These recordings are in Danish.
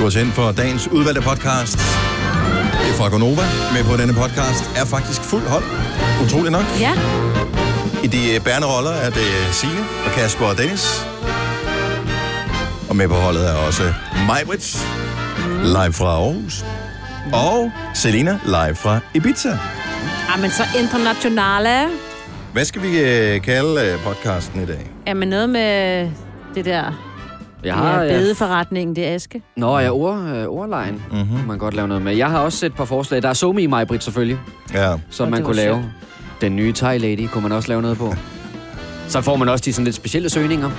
Du har sendt for dagens udvalgte podcast. Det er fra Gonova. Med på denne podcast er faktisk fuld hold. Utroligt nok. Ja. I de bærende roller er det Signe og Kasper og Dennis. Og med på holdet er også Majbrits, live fra Aarhus. Og Selina, live fra Ibiza. Ja, men så internationale. Hvad skal vi øh, kalde øh, podcasten i dag? Ja, men noget med det der Jeg ja, har, ja, bedeforretningen, det er Aske. Nå, ja, ord, øh, ordlejen Mhm. mm-hmm. man godt lave noget med. Jeg har også et par forslag. Der er Somi i mig, Britt, selvfølgelig, Ja, som man kunne lave. Den nye Thai Lady kunne man også lave noget på. Så får man også de sådan lidt specielle søgninger.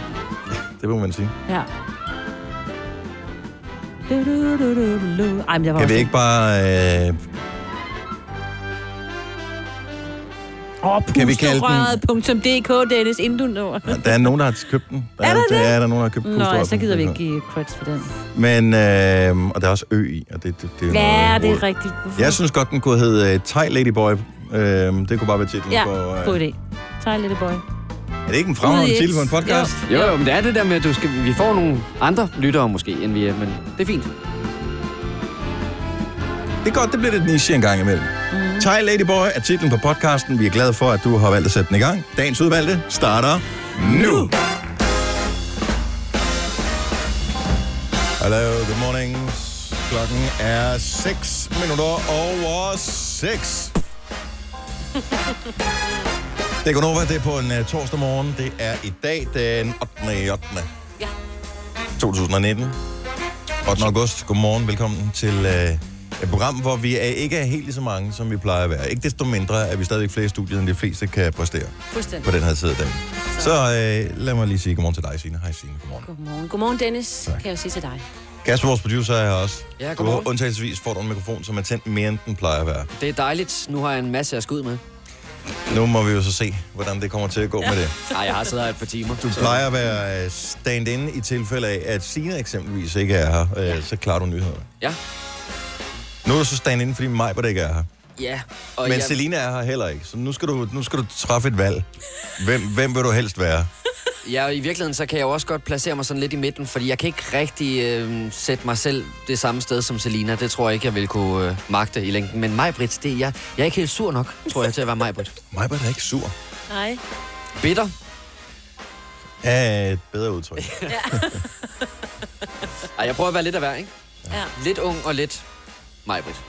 det må man sige. Ja. Du, du, du, du, du. Ej, men jeg var Kan også vi ikke bare... Øh, Åh, oh, Kan vi kalde den- pusterøret.dk, Dennis, inden du når. der er nogen, der har købt den. Der Er der det? Ja, der er nogen, der har købt Nå, pusterøret. så gider vi ikke give creds for den. Men, øh, og der er også ø i, og det, det, det er Ja, noget det er rigtigt. Hvorfor? Jeg synes godt, den kunne hedde uh, Thai Ladyboy. Uh, det kunne bare være titlen Ja, på... god idé. Tag lille boy. Er det ikke en fremragende titel på en podcast? Jo. Jo, jo, men det er det der med, at du skal, vi får nogle andre lyttere måske, end vi er, men det er fint. Det er godt, det bliver lidt niche en gang imellem. Mm. Thai Ladyboy er titlen på podcasten. Vi er glade for, at du har valgt at sætte den i gang. Dagens udvalgte starter nu. Hallo, good morning. Klokken er 6 minutter over 6. Det er Gunova, det er på en uh, torsdag morgen. Det er i dag den 8. 8. Ja. 2019. 8. august. Godmorgen, velkommen til uh, et program, hvor vi er, ikke er helt så mange, som vi plejer at være. Ikke desto mindre er vi stadigvæk flere i studiet, end de fleste kan præstere Fuldstændig. på den her side af dagen. Så uh, lad mig lige sige godmorgen til dig, Signe. Hej Signe, godmorgen. Godmorgen. Godmorgen, Dennis, Tak. kan jeg jo sige til dig. Kasper, vores producer, er her også. Ja, Du godmorgen. undtagelsesvis får du en mikrofon, som er tændt mere, end den plejer at være. Det er dejligt. Nu har jeg en masse at skud med. Nu må vi jo så se, hvordan det kommer til at gå med det. Ej, jeg har siddet her et par timer. Du plejer at være øh, stand-in i tilfælde af, at Signe eksempelvis ikke er her. Øh, så klarer du nyhederne. Ja. Nu er du så stand-in, fordi Majbert ikke er her. Ja. Og Men jeg, Selina er her heller ikke. Så nu skal du, nu skal du træffe et valg. Hvem, hvem vil du helst være? Ja, i virkeligheden, så kan jeg jo også godt placere mig sådan lidt i midten, fordi jeg kan ikke rigtig øh, sætte mig selv det samme sted som Selina. Det tror jeg ikke, jeg vil kunne øh, magte i længden. Men mig, Britt, det er jeg. Jeg er ikke helt sur nok, tror jeg, til at være mig, Britt. Majbert er ikke sur. Hej. Bitter. Er et bedre udtryk. Ej, jeg prøver at være lidt af hver, ikke? Ja. Lidt ung og lidt mig, Britt.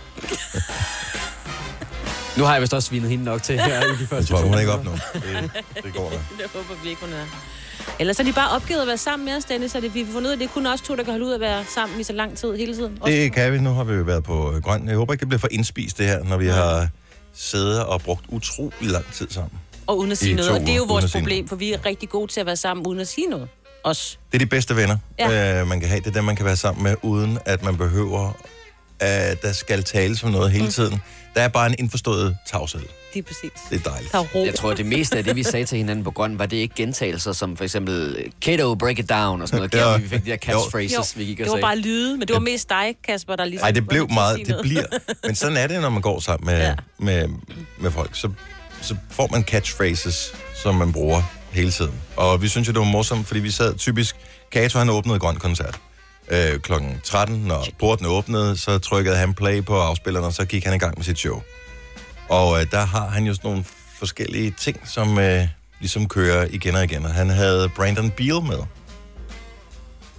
nu har jeg vist også svinet hende nok til her i de Jeg første tror, to hun er ikke op nu. Det, det går da. Det håber vi ikke, hun er. Ellers er de bare opgivet at være sammen med os, Dennis, så det, vi har fundet ud af, det er kun os to, der kan holde ud at være sammen i så lang tid hele tiden. Det kan vi. Nu har vi jo været på øh, grøn. Jeg håber ikke, det bliver for indspist det her, når vi har siddet og brugt utrolig lang tid sammen. Og uden at sige I noget. to Og det er jo uger, uden vores sige problem, for vi er rigtig gode til at være sammen uden at sige noget. Os. Det er de bedste venner, Ja. ja. øh, man kan have. Det er dem, man kan være sammen med, uden at man behøver, at der skal tales om noget hele tiden. Der er bare en indforstået tavshed. Lige præcis. Det er dejligt. Der er ro. Jeg tror, at det meste af det, vi sagde til hinanden på grøn, var det ikke gentagelser, som for eksempel Kato, break it down og sådan noget. Ja. Ja. Vi fik de der catchphrases, vi gik og det var sagde. bare lyde, men det var mest dig, Kasper, der ligesom... Nej, det blev meget, det bliver. Men sådan er det, når man går sammen med, ja. med, med folk. Så, så får man catchphrases, som man bruger hele tiden. Og vi synes jo, det var morsomt, fordi vi sad typisk... Kato, han åbnede Grøn Koncert øh, klokken 13. Når porten åbnede, så trykkede han play på afspilleren, og så gik han i gang med sit show. Og øh, der har han jo sådan nogle forskellige ting, som øh, ligesom kører igen og igen. Og han havde Brandon Beal med.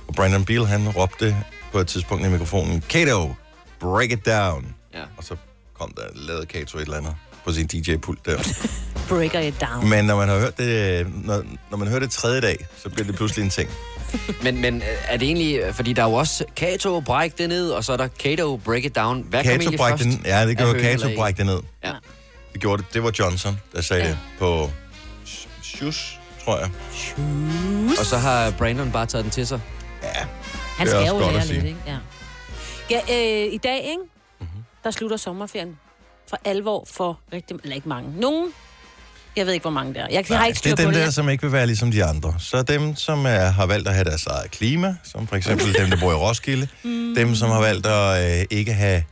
Og Brandon Beal, han råbte på et tidspunkt i mikrofonen, Kato, break it down. Ja. Og så kom der, lavede Kato et eller andet på sin DJ-pult der. Breaker it down. Men når man har hørt det, når, når man hører det tredje dag, så bliver det pludselig en ting. Men, men øh, er det egentlig, øh, fordi der er jo også Kato, break det ned, og så er der Kato, break it down. Hvad kom Kato egentlig bræk først? den, ja, det gjorde Kato bræk det ned. Ja. Det gjorde det. Det var Johnson, der sagde Ja. ja. det på Shus, tror jeg. Og så har Brandon bare taget den til sig. Han Det er skal jo lære lidt, ikke? Ja. ja øh, I dag, ikke? Mhm. Der slutter sommerferien for alvor for rigtig... Eller ikke mange. Nogen. Jeg ved ikke, hvor mange der er. Jeg, jeg har ikke det styr er på dem det. der, som ikke vil være ligesom de andre. Så dem, som er, har valgt at have deres eget klima, som for eksempel dem, der bor i Roskilde. Mm. Dem, som har valgt at øh, ikke have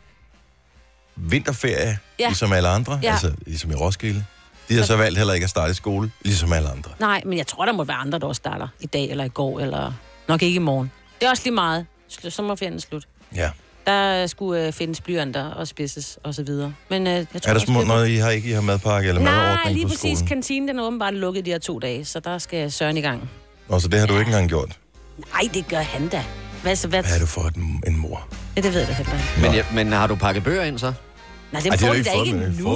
vinterferie, Ja. ligesom alle andre, Ja. altså ligesom i Roskilde. De har så valgt heller ikke at starte i skole, ligesom alle andre. Nej, men jeg tror, der må være andre, der også starter i dag eller i går, eller nok ikke i morgen. Det er også lige meget. Sommerferien er slut. Ja. Der skulle øh, findes blyanter og spidses og så videre. Men, øh, jeg tror, Er der små noget, I har ikke i har madpakke eller madordning Nej, lige på præcis. skolen? Kantinen den er åbenbart lukket de her to dage, så der skal Søren i gang. Og så det har du ikke engang gjort. Nej, det gør han da. Hvad så? Hvad? Hvad er du for en, en mor? Ja, det ved jeg heller ikke. Men, ja, men har du pakket bøger ind så? Nej, dem Ej, det får du de ikke da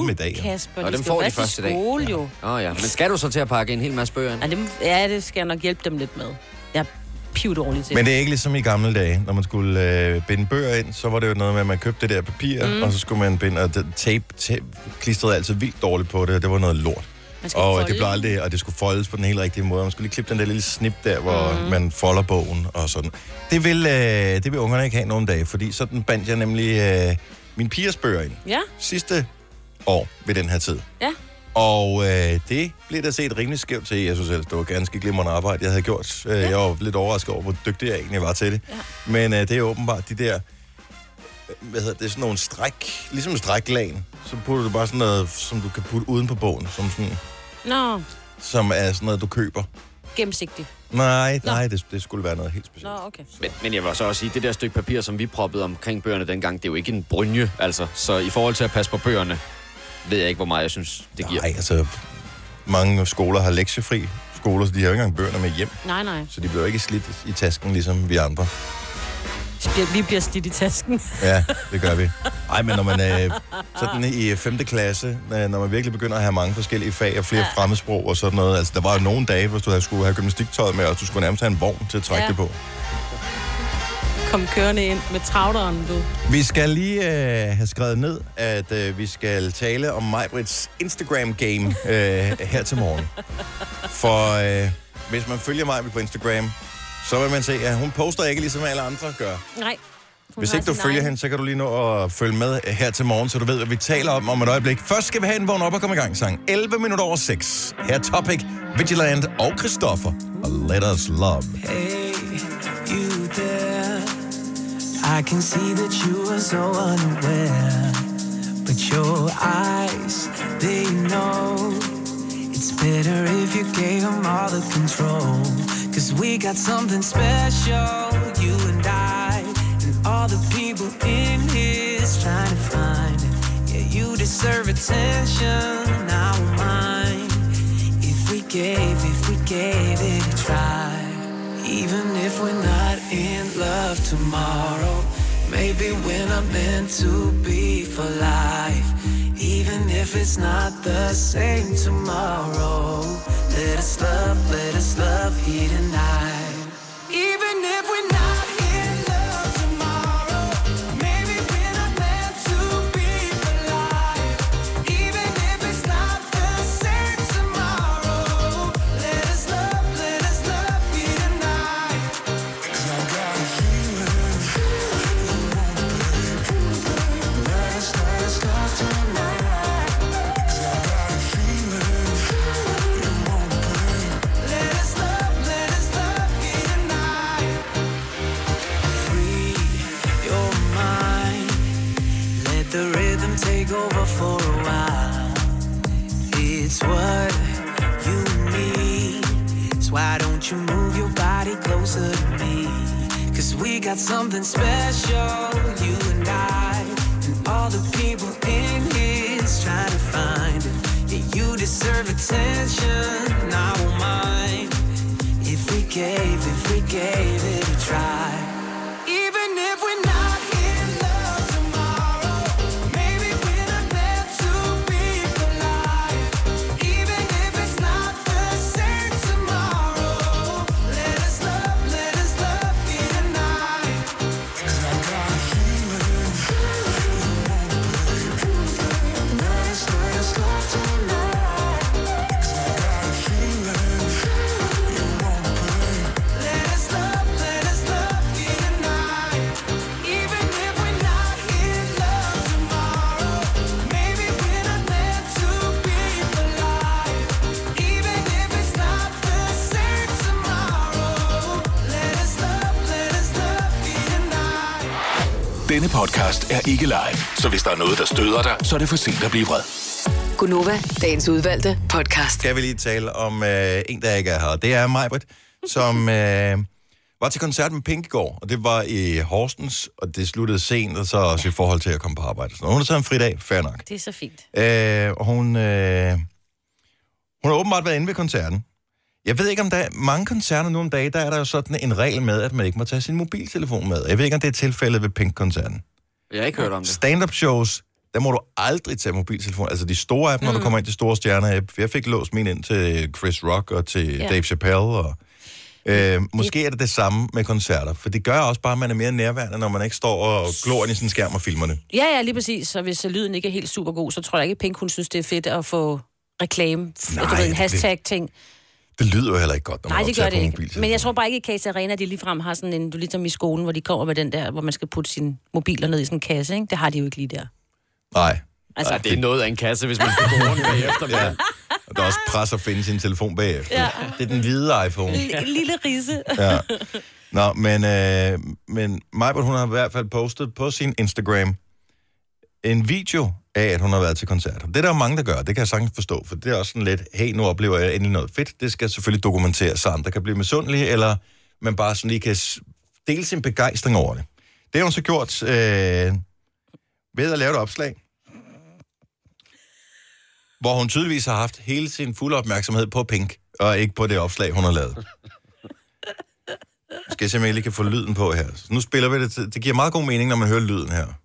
ikke i dag. Kasper. Og de dem får de først første i dag. skole, jo. Åh oh, ja, men skal du så til at pakke en hel masse bøger ind? Ja, dem, ja, det skal jeg nok hjælpe dem lidt med. Jeg er piv dårlig til. Men det er ikke ligesom i gamle dage, når man skulle øh, binde bøger ind, så var det jo noget med, at man købte det der papir, mm. og så skulle man binde, og det, tape, tape klistrede altid vildt dårligt på det, og det var noget lort. Og folde. det blev aldrig, og det skulle foldes på den helt rigtige måde. Man skulle lige klippe den der lille snip der, hvor mm. man folder bogen og sådan. Det vil, øh, det vil ungerne ikke have nogen dag, fordi sådan bandt jeg nemlig øh, min pigers bøger ind Ja, sidste år ved den her tid. ja. Og øh, det blev der set rimelig skævt til. Jeg synes ellers, det var ganske glimrende arbejde, jeg havde gjort. Øh, Jeg var lidt overrasket over, hvor dygtig jeg egentlig var til det. Ja. Men øh, det er åbenbart de der, hvad hedder det, sådan nogle stræk, ligesom en stræklagen. Så putter du bare sådan noget, som du kan putte uden på bogen, som, sådan, Nå, som er sådan noget, du køber. gennemsigtigt. Nej, Nå. nej, det, det skulle være noget helt Nå, specielt. okay. Men, men jeg vil så også sige, det der stykke papir, som vi proppede omkring bøgerne dengang, det er jo ikke en brynje, altså. Så i forhold til at passe på bøgerne, ved jeg ikke, hvor meget jeg synes, det giver. Nej, altså, mange skoler har lektiefri skoler, så de har jo ikke engang bøgerne med hjem. Nej, nej. Så de bliver ikke slidt i tasken, ligesom vi andre. Vi bliver slidt i tasken. Ja, det gør vi. Ej, men når man er sådan i 5. klasse, øh, når man virkelig begynder at have mange forskellige fag og flere ja. fremmedsprog og sådan noget. Altså, der var jo nogle dage, hvis du skulle have gymnastiktøj med, og du skulle nærmest have en vogn til at trække. Ja. det på. Kom kørende ind med travleren, du. Vi skal lige øh, have skrevet ned, at øh, vi skal tale om Majbrits Instagram-game øh, her til morgen. For øh, hvis man følger Majbrit på Instagram, så vil man se, at hun poster ikke ligesom alle andre gør. Nej. Hun Hvis ikke du følger hende, så kan du lige nå at følge med her til morgen, så du ved, hvad vi taler om om et øjeblik. Først skal vi have en vågn op og komme i gang sang. 11 minutter over 6. Her er Topic, Vigilant og Christoffer. Og Let Us Love. Hey, I can see that you are so unaware. But your eyes, they know it's better if you gave them all the control. Cause we got something special, you and I, and all the people in here's trying to find. Yeah, you deserve attention, I won't mind. If we gave, if we gave it a try. Even if we're not in love tomorrow, maybe we're not meant to be for life. Even if it's not the same tomorrow, let us love, let us love here tonight. Got something special, you and I. And all the people in here's trying to find it. Yeah, you deserve attention, I won't mind. If we gave, if we gave it a try. Podcast er ikke live, så hvis der er noget, der støder dig, så er det for sent at blive vred. Gunova, dagens udvalgte podcast. skal vi lige tale om øh, en, der ikke er her. Det er Majbrit, som øh, var til koncert med Pink i går, og det var i Horsens, og det sluttede sent, og så også i forhold til at komme på arbejde. noget. Hun har taget en fri dag, fair nok. Det er så fint. Øh, og hun, øh, hun har åbenbart været inde ved koncerten. Jeg ved ikke, om der er mange koncerter nu om dagen, der er der jo sådan en regel med, at man ikke må tage sin mobiltelefon med. Jeg ved ikke, om det er tilfældet ved Pink-koncerten. Jeg har ikke hørt om det. Stand-up shows, der må du aldrig tage mobiltelefon. Altså de store af dem, mm. når du kommer ind til store stjerner. Jeg- Jeg fik låst min ind til Chris Rock og til ja. Dave Chappelle. Og, øh, måske er det det samme med koncerter, for det gør også bare, at man er mere nærværende, når man ikke står og glor ind i sin skærm og filmer det. Ja, ja, lige præcis. Så hvis lyden ikke er helt super god, så tror jeg ikke, at Pink hun synes, det er fedt at få reklame. Nej, du ved, en hashtag-ting. Det lyder jo heller ikke godt, når Nej, man det gør det ikke. Men jeg tror bare ikke, at Case Arena, de ligefrem har sådan en, du ligesom i skolen, hvor de kommer med den der, hvor man skal putte sine mobiler ned i sådan en kasse, ikke? Det har de jo ikke lige der. Nej, Altså, Ej, det er noget af en kasse, hvis man skal gå rundt bagefter. ja. Og der er også pres at finde sin telefon bagefter. Ja. Det er den hvide iPhone. en lille rise. Ja. Nå, men, øh, men Majbert, hun har i hvert fald postet på sin Instagram en video af, at hun har været til koncert. Det er der mange, der gør. Det kan jeg sagtens forstå, for det er også sådan lidt, hey, nu oplever jeg endelig noget fedt. Det skal selvfølgelig dokumenteres, så andre kan blive misundelige, eller man bare sådan lige kan dele sin begejstring over det. Det har hun så gjort øh, ved at lave et opslag, hvor hun tydeligvis har haft hele sin fulde opmærksomhed på Pink, og ikke på det opslag, hun har lavet. Skal jeg se, om jeg lige kan få lyden på her. Så nu spiller vi det. Det giver meget god mening, når man hører lyden her.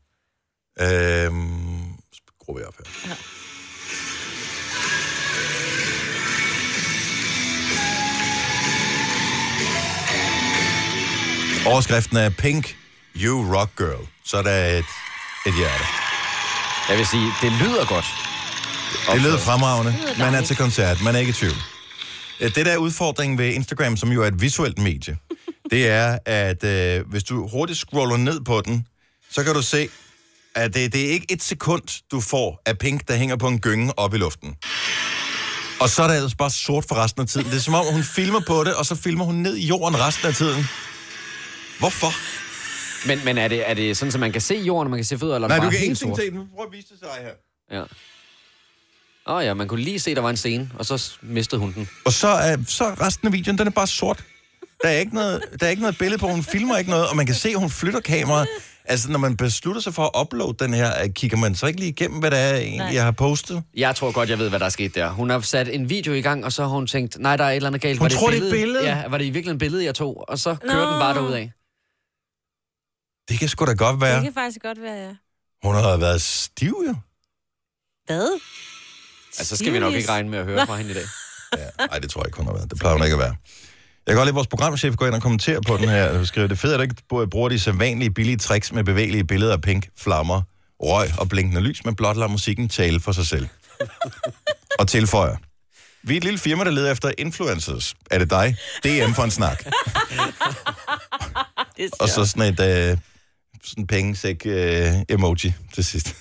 Øhm, skruer vi op her. Overskriften er Pink, You Rock Girl. Så er der et, et hjerte. Jeg vil sige, det lyder godt. Det lyder fremragende. lyder Man er til koncert. Man er ikke i tvivl. Øh, Det der er udfordringen ved Instagram, som jo er et visuelt medie, det er, at øh, hvis du hurtigt scroller ned på den, så kan du se, at det, det er ikke et sekund, du får af Pink, der hænger på en gynge op i luften. Og så er det altså bare sort for resten af tiden. Det er som om, hun filmer på det, og så filmer hun ned i jorden resten af tiden. Hvorfor? Men, men er, det, er det sådan, at man kan se jorden, og man kan se fødder, eller er Nej, det du kan ingenting se den. Prøv at vise det til dig her. Ja. Åh oh, ja, man kunne lige se, der var en scene, og så mistede hun den. Og så er, så resten af videoen, den er bare sort. Der er, ikke noget, der er ikke noget billede på, hun filmer ikke noget, og man kan se, at hun flytter kameraet. Altså, når man beslutter sig for at uploade den her, øh, kigger man så ikke lige igennem, hvad det er, egentlig, Nej. jeg har postet? Jeg tror godt, jeg ved, hvad der er sket der. Hun har sat en video i gang, og så har hun tænkt, nej, der er et eller andet galt. Hun var tror, et det er et billede? Ja, var det i virkeligheden et billede, jeg tog? Og så kører Nå. den bare derud af. Det kan sgu da godt være. Det kan faktisk godt være, ja. Hun har været stiv, jo. Hvad? Altså, så skal vi nok ikke regne med at høre fra hende i dag. Ja, nej, det tror jeg ikke, hun har været. Det plejer hun ikke at være. Jeg kan godt lide, at vores programchef går ind og kommenterer på den her. Du skriver, det er fedt, at du ikke bruger de sædvanlige billige tricks med bevægelige billeder af pink, flammer, røg og blinkende lys, men blot lader musikken tale for sig selv. og tilføjer. Vi er et lille firma, der leder efter influencers. Er det dig? DM for en snak. Og så sådan et øh, sådan pengesæk øh, emoji til sidst.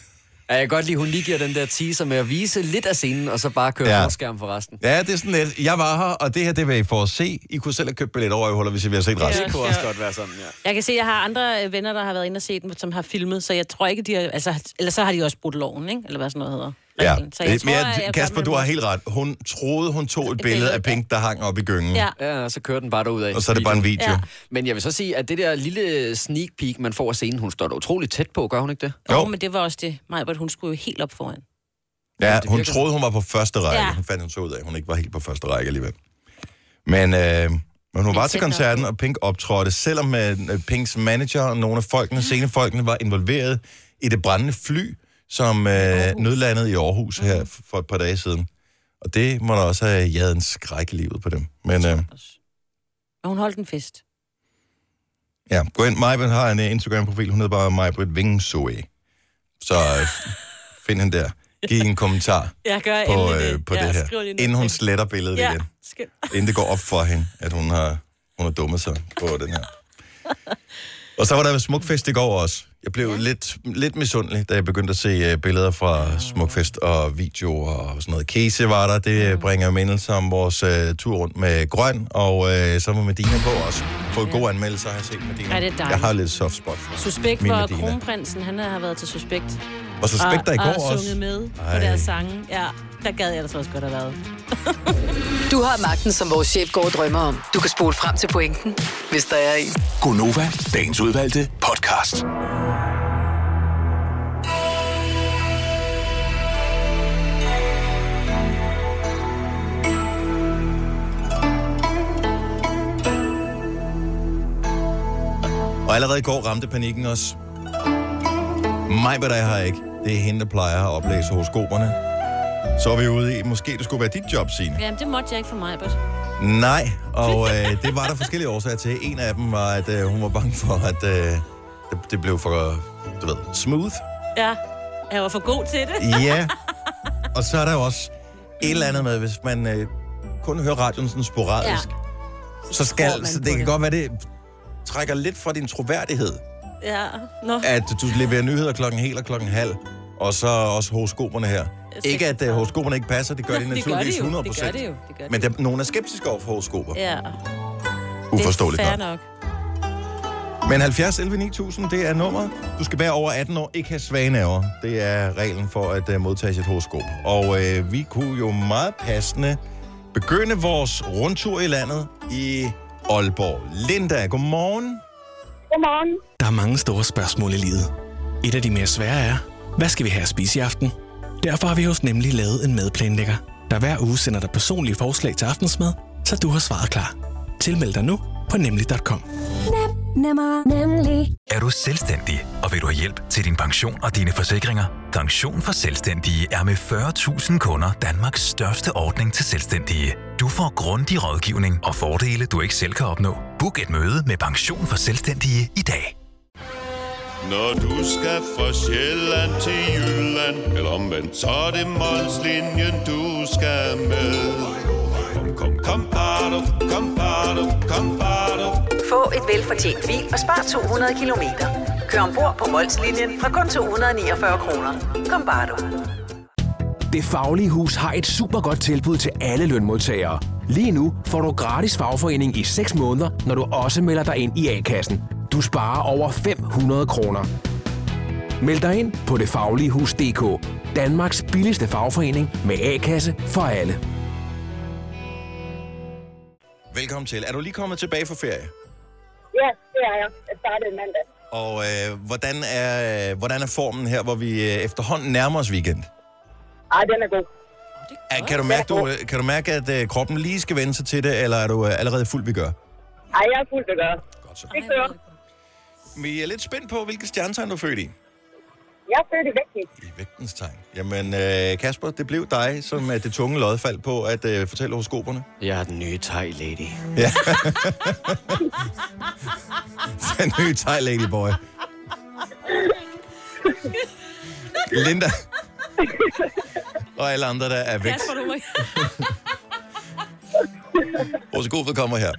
Ja, jeg kan godt lide, at hun lige giver den der teaser med at vise lidt af scenen, og så bare køre Ja. ja. skærm for resten. Ja, det er sådan lidt. Jeg var her, og det her, det vil I få at se. I kunne selv have købt billet over i huller, hvis I ville have set resten. Det kunne også godt være sådan, ja. Jeg kan se, at jeg har andre øh, venner, der har været inde og set den, som har filmet, så jeg tror ikke, de har... Altså, eller så har de også brudt loven, ikke? Eller hvad sådan noget hedder. Ja. Så jeg men jeg, jeg Kasper, du har helt ret. Hun troede, hun tog et billede af Pink, der hang op i gyngen. Ja. Ja, og så kører den bare derud af. Og så er det bare en video. Ja. Men jeg vil så sige, at det der lille sneak peek, man får af scenen, hun står da utroligt tæt på, gør hun ikke det? Jo, Jo. men det var også det. Majbert, hun skulle jo helt op foran. Ja, hun troede, hun var på første række. Ja. Hun fandt hun så ud af, at hun ikke var helt på første række alligevel. Men, øh, men hun var til koncerten, og Pink optrådte, selvom øh, Pinks manager og nogle af folkene, scenefolkene, var involveret i det brændende fly, som øh, nødlandede i Aarhus her f- for et par dage siden. Og det må da også have jaget en skræk i livet på dem. Men øh, Og hun holdt en fest. ja, gå ind. Majbrit har en øh, Instagram-profil. Hun hedder bare Majbrit Vingsøe. Så øh, find hende der. Giv en kommentar Jeg gør på, endelig øh, det. på ja, det her, skriv lige ned. inden hun sletter billedet Ja, igen. skal... Inden det går op for hende, at hun har, hun har dummet sig på den her. Og så var der Smukfest i går også. Jeg blev ja. lidt, lidt misundelig, da jeg begyndte at se uh, billeder fra Smukfest og videoer og sådan noget. Casey var der, det bringer mindelser om vores uh, tur rundt med Grøn, og uh, så var Medina på også. Fået gode anmeldelser, har jeg set Medina. Ja, det er dejligt. jeg har lidt soft spot for Suspekt for Medina. kronprinsen, han har været til suspekt. Og Suspekt der i og, går og også. sunget med Ej. på deres sange. Ja. Der gad jeg altså også godt have været. Du har magten, som vores chef går og drømmer om. Du kan spole frem til pointen, hvis der er en. Gonova, dagens udvalgte podcast. Allerede i går ramte panikken os. Mig, hvad der er her ikke. Det er hende, der plejer at oplæse horoskoperne. Så er vi ude i, måske det skulle være dit job, Signe. Jamen, det måtte jeg ikke for mig, but... Nej, og øh, det var der forskellige årsager til. En af dem var, at øh, hun var bange for, at øh, det, det blev for, du ved, smooth. Ja, jeg var for god til det. Ja, og så er der jo også et eller andet med, hvis man øh, kun hører radioen sådan sporadisk, ja. så skal, så på det kan det. godt være, det trækker lidt fra din troværdighed, Ja, nå. at du leverer nyheder klokken hel og klokken halv, og så også horoskoperne her. Ikke at uh, horoskoperne ikke passer, det gør de Det naturligvis de jo. 100 Det gør de jo. Det gør de. Men der, nogen er skeptiske over for horoskoper. Ja, Uforståeligt det er nok. nok. Men 70 11 9000, det er nummeret. Du skal være over 18 år, ikke have svage nerver. Det er reglen for at uh, modtage sit horoskop. Og øh, vi kunne jo meget passende begynde vores rundtur i landet i Aalborg. Linda, godmorgen. Godmorgen. Der er mange store spørgsmål i livet. Et af de mere svære er, hvad skal vi have at spise i aften? Derfor har vi hos Nemlig lavet en madplanlægger, der hver uge sender dig personlige forslag til aftensmad, så du har svaret klar. Tilmeld dig nu på nemlig.com. Nemmer, nemlig. Er du selvstændig, og vil du have hjælp til din pension og dine forsikringer? Pension for Selvstændige er med 40.000 kunder Danmarks største ordning til selvstændige. Du får grundig rådgivning og fordele, du ikke selv kan opnå. Book et møde med Pension for Selvstændige i dag. Når du skal fra Sjælland til Jylland Eller omvendt, så er det Molslinjen, du skal med Kom, kom, kom, bado, kom, bado, kom, bado. Få et velfortjent bil og spar 200 kilometer. Kør ombord på Molslinjen fra kun 249 kroner. Kom bare du. Det Faglige Hus har et super godt tilbud til alle lønmodtagere. Lige nu får du gratis fagforening i 6 måneder, når du også melder dig ind i A-kassen. Du sparer over 500 kroner. Meld dig ind på detfagligehus.dk. Danmarks billigste fagforening med A-kasse for alle. Velkommen til. Er du lige kommet tilbage fra ferie? Ja, det er jeg. Jeg startede mandag. Og øh, hvordan, er, hvordan er formen her, hvor vi øh, efterhånden nærmer os weekend? Ej, den er god. Er, kan, du mærke, du, øh, kan du mærke, at øh, kroppen lige skal vende sig til det, eller er du øh, allerede fuld vi gør? Ej, jeg er fuldt at gøre. Godt så. Det kører. Vi er lidt spændt på, hvilke stjernetegn du er født i. Jeg er født i vægten. I vægtens tegn. Jamen, øh, Kasper, det blev dig, som er det tunge lod faldt på at øh, fortælle horoskoperne. Jeg er den nye thai lady. Ja. Den nye Thai lady boy. Linda. Og alle andre, der er væk. Kasper, du må Horoskopet kommer her.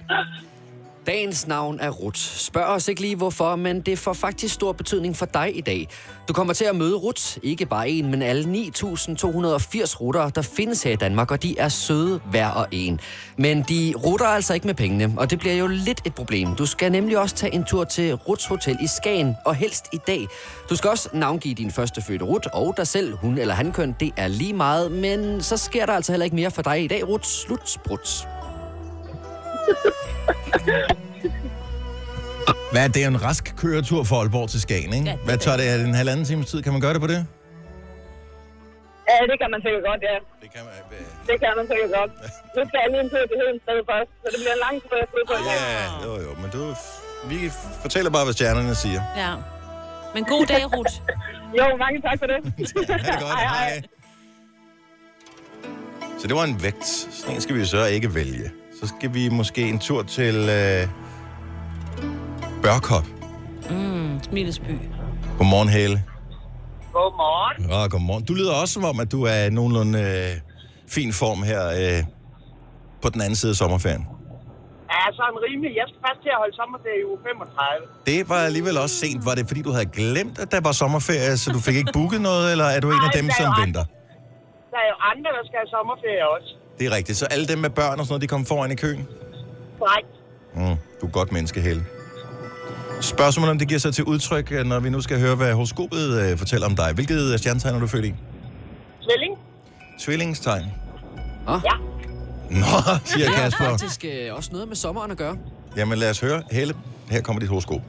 Dagens navn er Rut. Spørg os ikke lige hvorfor, men det får faktisk stor betydning for dig i dag. Du kommer til at møde Rut, ikke bare en, men alle 9.280 rutter, der findes her i Danmark, og de er søde hver og en. Men de rutter altså ikke med pengene, og det bliver jo lidt et problem. Du skal nemlig også tage en tur til Ruts Hotel i Skagen, og helst i dag. Du skal også navngive din første fødte Rut, og dig selv, hun eller han køn, det er lige meget, men så sker der altså heller ikke mere for dig i dag, Rut. Slut, Bruts. Hvad er det? En rask køretur fra Aalborg til Skagen, ikke? Hvad tager det? Er det en halvanden times tid? Kan man gøre det på det? Ja, det kan man sikkert godt, ja. Det kan man. Det kan man sikkert godt. Nu skal jeg lige en tur til Hedensted først, så det bliver en lang tur, jeg på. Ja, jo jo, men du... Vi fortæller bare, hvad stjernerne siger. Ja. Men god dag, Ruth. Jo, mange tak for det. Ha' det godt. Hej. Så det var en vægt. Sådan en skal vi så ikke vælge. Så skal vi måske en tur til øh, Børkop. Mm, Smilesby. Godmorgen, Hale. Godmorgen. Ja, godmorgen. Du lyder også som om, at du er i nogenlunde øh, fin form her øh, på den anden side af sommerferien. Ja, sådan rimelig. Jeg skal faktisk til at holde sommerferie i uge 35. Det var alligevel også sent. Var det, fordi du havde glemt, at der var sommerferie, så du fik ikke booket noget, eller er du en af Nej, dem, som andre. venter? Der er jo andre, der skal have sommerferie også. Det er rigtigt. Så alle dem med børn og sådan noget, de kom foran i køen? Korrekt. Mm, du er godt menneske, Helle. Spørgsmålet om det giver sig til udtryk, øh, når vi nu skal høre, hvad horoskopet øh, fortæller om dig. Hvilket stjernetegn er du født i? Tvilling. tvillingstegn. Ah. Ja. Nå, siger Det har Kasper. faktisk øh, også noget med sommeren at gøre. Jamen lad os høre. Helle, her kommer dit horoskop.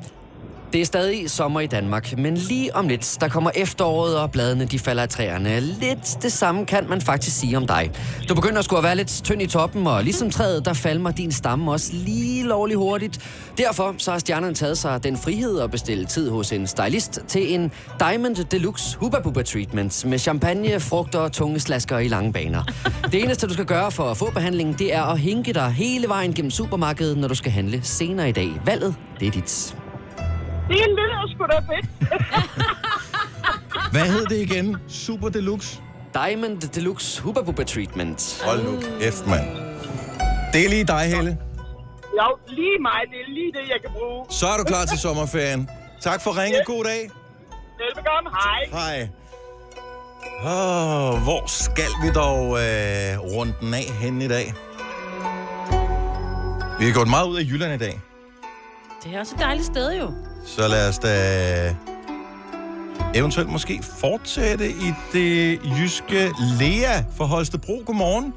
Det er stadig sommer i Danmark, men lige om lidt, der kommer efteråret, og bladene de falder af træerne. Lidt det samme kan man faktisk sige om dig. Du begynder at skulle at være lidt tynd i toppen, og ligesom træet, der falmer din stamme også lige lovligt hurtigt. Derfor så har stjernerne taget sig den frihed at bestille tid hos en stylist til en Diamond Deluxe Hubba Bubba Treatment med champagne, frugter og tunge slasker i lange baner. Det eneste, du skal gøre for at få behandlingen, det er at hinke dig hele vejen gennem supermarkedet, når du skal handle senere i dag. Valget, det er dit. Det er en lille sgu da fedt. Hvad hed det igen? Super Deluxe? Diamond Deluxe Hubba Bubba Treatment. Hold nu kæft, mand. Det er lige dig, Helle. Jo, lige mig. Det er lige det, jeg kan bruge. Så er du klar til sommerferien. Tak for ringe. God dag. Velbekomme. Hej. Hej. Oh, hvor skal vi dog øh, runde den af hen i dag? Vi har gået meget ud af Jylland i dag, Det er også et dejligt sted jo. Så lad os da eventuelt måske fortsætte i det jyske Lea for Holstebro. Godmorgen.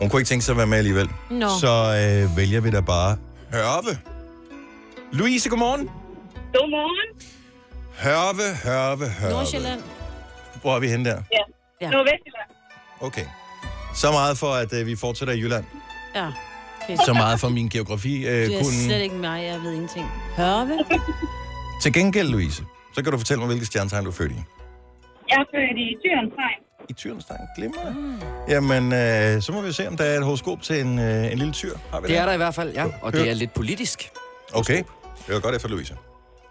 Hun kunne ikke tænke sig at være med alligevel. Nå. Så øh, vælger vi da bare Hørve. Louise, godmorgen. Godmorgen. Hørve, Hørve, Hørve. Nordsjælland. Hvor er vi henne der? Ja. Ja. ja. Nordvestjylland. Okay. Så meget for, at øh, vi fortsætter i Jylland. Ja. Så meget for min geografi. Øh, Det er kun... slet ikke mig, jeg ved ingenting. Hørve? Til gengæld, Louise, så kan du fortælle mig, hvilket stjernetegn du er født i. Jeg er født i Tyrens tegn. I tyrens tegn. Mm. Jamen, øh, så må vi se, om der er et horoskop til en, øh, en lille tyr. Har vi Det er der i hvert fald, ja. Og det er lidt politisk. Okay. Det var godt efter, Louise.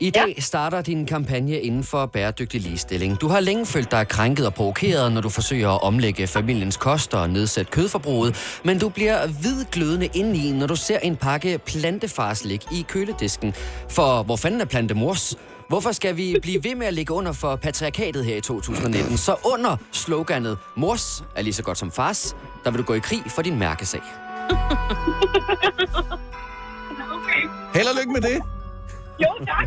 I dag starter din kampagne inden for bæredygtig ligestilling. Du har længe følt dig krænket og provokeret, når du forsøger at omlægge familiens kost og nedsætte kødforbruget, men du bliver hvidglødende indeni, når du ser en pakke plantefarslik i køledisken. For hvor fanden er plantemors? Hvorfor skal vi blive ved med at ligge under for patriarkatet her i 2019? Så under sloganet Mors er lige så godt som fars, der vil du gå i krig for din mærkesag. Okay. Held og lykke med det. Jo, tak.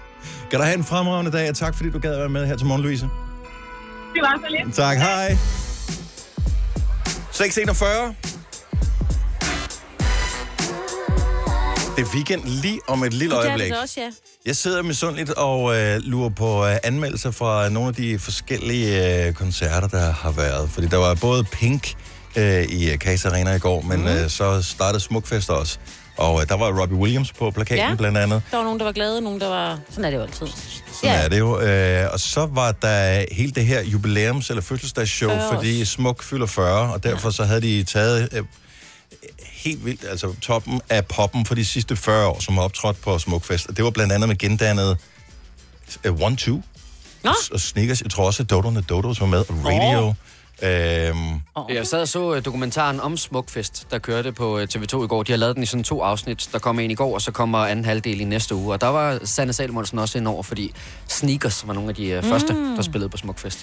Kan du have en fremragende dag, og tak fordi du gad at være med her til morgen, Louise. Det var så lidt. Tak, hej. 641. Det er weekend lige om et lille Det er øjeblik. det også, ja. Jeg sidder misundeligt og øh, lurer på øh, anmeldelser fra nogle af de forskellige øh, koncerter, der har været. Fordi der var både Pink øh, i øh, Casa Arena i går, men mm. øh, så startede Smukfest også. Og øh, der var Robbie Williams på plakaten Ja. blandt andet. Der var nogen, der var glade, nogen, der var... Sådan er det jo altid. Sådan ja. er det jo. Øh, og så var der hele det her jubilæums- eller fødselsdagsshow, 40 års. fordi Smuk fylder 40, og derfor så havde de taget øh, helt vildt, altså toppen af poppen for de sidste 40 år, som har optrådt på Smukfest. Og det var blandt andet med gendannet uh, One Two. Nå. Og Snickers, jeg tror også, at Dodo and the Dodos var med, og Radio. Oh. Øhm, Jeg sad og så øh, dokumentaren om Smukfest, der kørte på øh, TV2 i går. De har lavet den i sådan to afsnit. Der kommer en i går, og så kommer anden halvdel i næste uge. Og der var Sanne Salmonsen også ind over, fordi Sneakers var nogle af de øh, første, Mm. der spillede på Smukfest.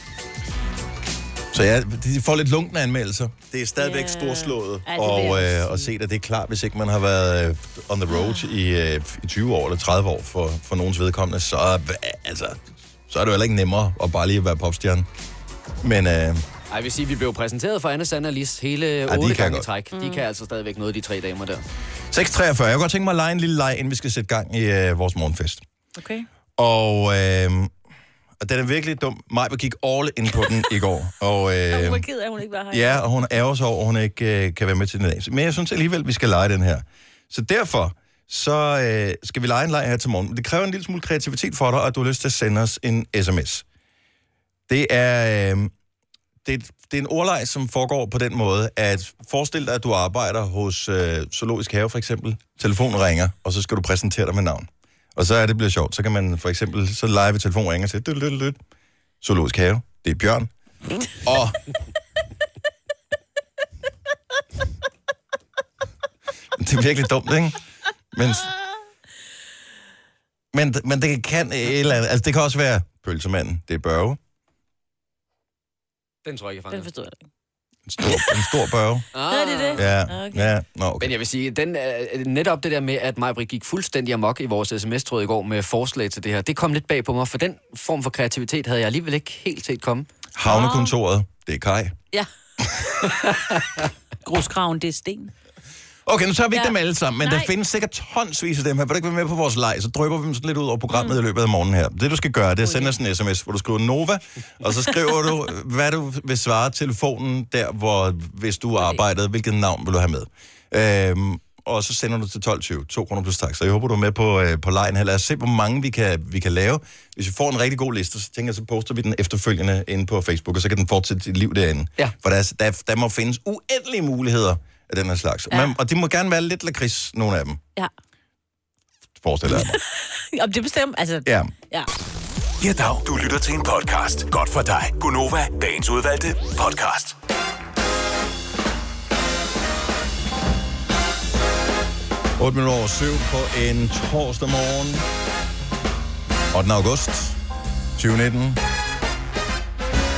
Så ja, de får lidt lunkne anmeldelser. Det er stadigvæk Ja. storslået Ja, det og, øh, og se, at det er klart, hvis ikke man har været øh, on the road i, øh, i 20 år eller 30 år for, for nogens vedkommende, så, øh, altså, så er det jo heller ikke nemmere at bare lige være popstjerne. Men øh, Ej, jeg vil sige, vi blev præsenteret for Anne Sanne og Lis hele otte kan gange i godt. træk. De kan altså stadigvæk noget, de tre damer der. 6.43. Jeg kunne godt tænke mig at lege en lille leg, inden vi skal sætte gang i øh, vores morgenfest. Okay. Og, øh, og den er virkelig dum. Maja gik all in på den i går. Og, Øh. øh, Hun var ked af, at hun ikke var her. Ja, og hun ærger sig over, at hun ikke øh, kan være med til den dag. Men jeg synes alligevel, vi skal lege den her. Så derfor, så øh, skal vi lege en leg her til morgen. Det kræver en lille smule kreativitet for dig, at du har lyst til at sende os en sms. Det er, øh, det, det er en ordleg, som foregår på den måde, at forestil dig, at du arbejder hos øh, Zoologisk Have for eksempel. Telefonen ringer, og så skal du præsentere dig med navn. Og så er det blevet sjovt. Så kan man for eksempel, så live ved telefonen ringer og siger, dyt, dyt, dyt. Zoologisk Have, det er Bjørn. og det er virkelig dumt, ikke? Men, men, men det kan et eller andet, altså det kan også være pølsemanden, det er Børge. Den tror jeg ikke, jeg Den forstod jeg ikke. En stor, en stor Børge. Ah. Er det det? Ja, Okay. ja, nå, okay. Men jeg vil sige, den, øh, netop det der med, at Majbrit gik fuldstændig amok i vores sms-tråd i går med forslag til det her, det kom lidt bag på mig, for den form for kreativitet havde jeg alligevel ikke helt set komme. Havnekontoret, det er Kai. Ja. Grusgraven, det er sten. Okay, nu tager vi ikke Ja. dem alle sammen, men Nej. der findes sikkert tonsvis af dem her. Vil du ikke være med på vores leg, så drypper vi dem sådan lidt ud over programmet mm. i løbet af morgenen her. Det du skal gøre, det er at sende os en sms, hvor du skriver Nova, og så skriver du, hvad du vil svare telefonen der, hvor hvis du arbejdede, hvilket navn vil du have med. Øhm, og så sender du til 12.20, 2 kroner plus tak. Så jeg håber, du er med på, øh, på lejen her. Lad os se, hvor mange vi kan, vi kan lave. Hvis vi får en rigtig god liste, så tænker jeg, så poster vi den efterfølgende inde på Facebook, og så kan den fortsætte sit liv derinde. Ja. For der, er- der, der må findes uendelige muligheder af den her slags. Ja. Men, og de må gerne være lidt lakrids, nogle af dem, Ja. forestiller jeg mig. Om det bestemmer, altså... Ja. Ja. Ja, dag. Du lytter til en podcast. Godt for dig. Gunova, dagens udvalgte podcast. 8 minutter over 7 på en torsdag morgen. 8. august 2019.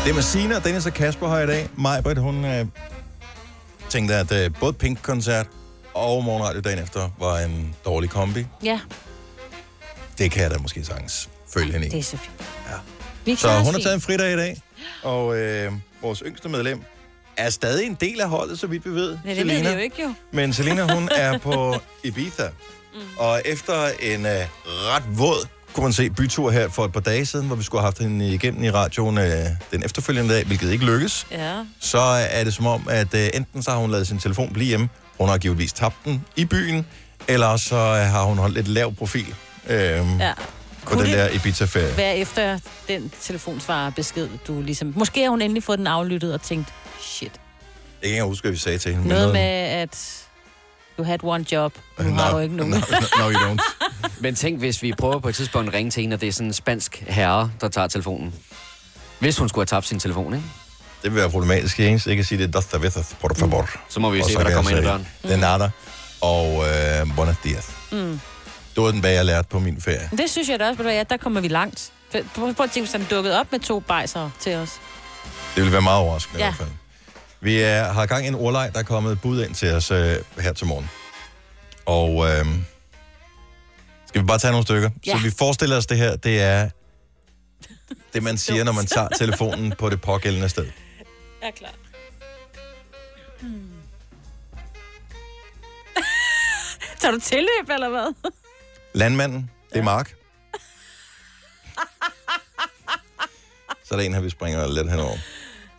Det er med Sina, Dennis og Kasper her i dag. Majbrit, hun øh, tænkte, at øh, både Pink-koncert og morgenradio dagen efter var en dårlig kombi. Ja, Det kan jeg da måske sagtens følge hende i. det er så fint. Ja. Vi Så hun har taget en fridag i dag, og øh, vores yngste medlem er stadig en del af holdet, så vidt vi ved. Ja, det ved vi jo ikke jo. Men Selina, hun er på Ibiza. Mm. Og efter en øh, ret våd, kunne man se, bytur her for et par dage siden, hvor vi skulle have haft hende igennem i radioen øh, den efterfølgende dag, hvilket ikke lykkes, Ja. så er det som om, at øh, enten så har hun lavet sin telefon blive hjemme, hun har givetvis tabt den i byen, eller så øh, har hun holdt lidt lav profil øh, ja. på Kunne den det der Ibiza-ferie. Være efter den telefonsvarer besked, du ligesom... Måske har hun endelig fået den aflyttet og tænkt, shit. Jeg kan ikke engang huske, hvad vi sagde til hende. Noget med, at du had one job, nu har du ikke nogen. No, no, you don't. Men tænk, hvis vi prøver på et tidspunkt at ringe til en, og det er sådan en spansk herre, der tager telefonen. Hvis hun skulle have tabt sin telefon, ikke? Det vil være problematisk. Eneste, jeg kan sige, det er Dos Cervezas, por favor. Så må vi jo se, så hvad der kommer ind ad døren. De nada og øh, buenos dias. Mm. Det var den, hvad jeg lærte på min ferie. Det synes jeg da også, ja, der kommer vi langt. Prøv prøv at tænke, hvis han dukkede op med to bajser til os. Det ville være meget overraskende Ja. i hvert fald. Vi er, har gang i en ordleg, der er kommet et bud ind til os øh, her til morgen. Og øh, skal vi bare tage nogle stykker? Ja. Så vi forestiller os det her, det er det, man siger, når man tager telefonen på det pågældende sted. Jeg er klar. Hmm. Tager du tilløb, eller hvad? Landmanden, det er Mark. Så er der en her, vi springer lidt henover.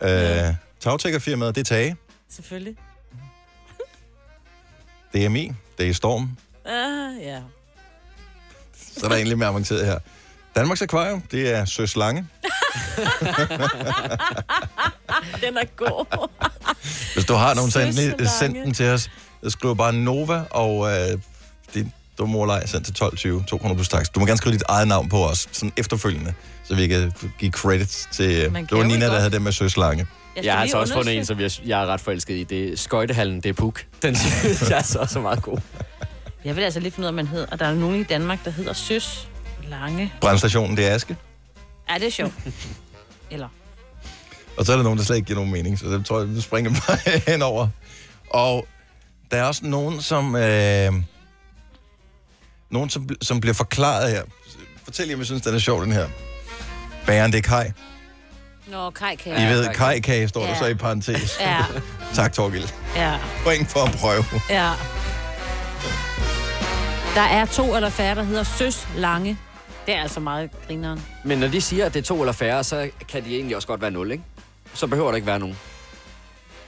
Øh, Tagtækkerfirmaet, det er Tage. Selvfølgelig. Det er Mi. Det er Storm. Ah, ja. Så er der egentlig mere avanceret her. Danmarks Akvarium, det er Søs Lange. Den er god. Hvis du har nogen, så endelig send den til os. Jeg skriver bare Nova, og øh, din dumme ordleg sendt til 12.20, 200 plus tax. Du må gerne skrive dit eget navn på os, sådan efterfølgende, så vi kan give credits til... Man Det var Nina, der havde det med Søs Lange. Jeg, jeg har altså også fundet en, som jeg, jeg er ret forelsket i. Det er Skøjtehallen, det er Puk. Den synes jeg er så, så meget god. Jeg vil altså lige finde ud af, hvad man hedder. Og der er nogen i Danmark, der hedder Søs Lange. Brandstationen, det er Aske. Ja, det er sjovt. Eller... Og så er der nogen, der slet ikke giver nogen mening, så det tror jeg, vi springer bare henover. Og der er også nogen, som... Øh, nogen, som, som bliver forklaret her. Fortæl jer, om I synes, den er sjov, den her. Bageren, det er Kai. Nå, Kai kan I ved, Kai-kage står der Ja. så i parentes. Ja, Tak, Torgild. ja, Point for at prøve. ja. Der er to eller færre, der hedder Søs Lange. Det er altså meget grineren. Men når de siger, at det er to eller færre, så kan de egentlig også godt være nul, ikke? Så behøver der ikke være nogen.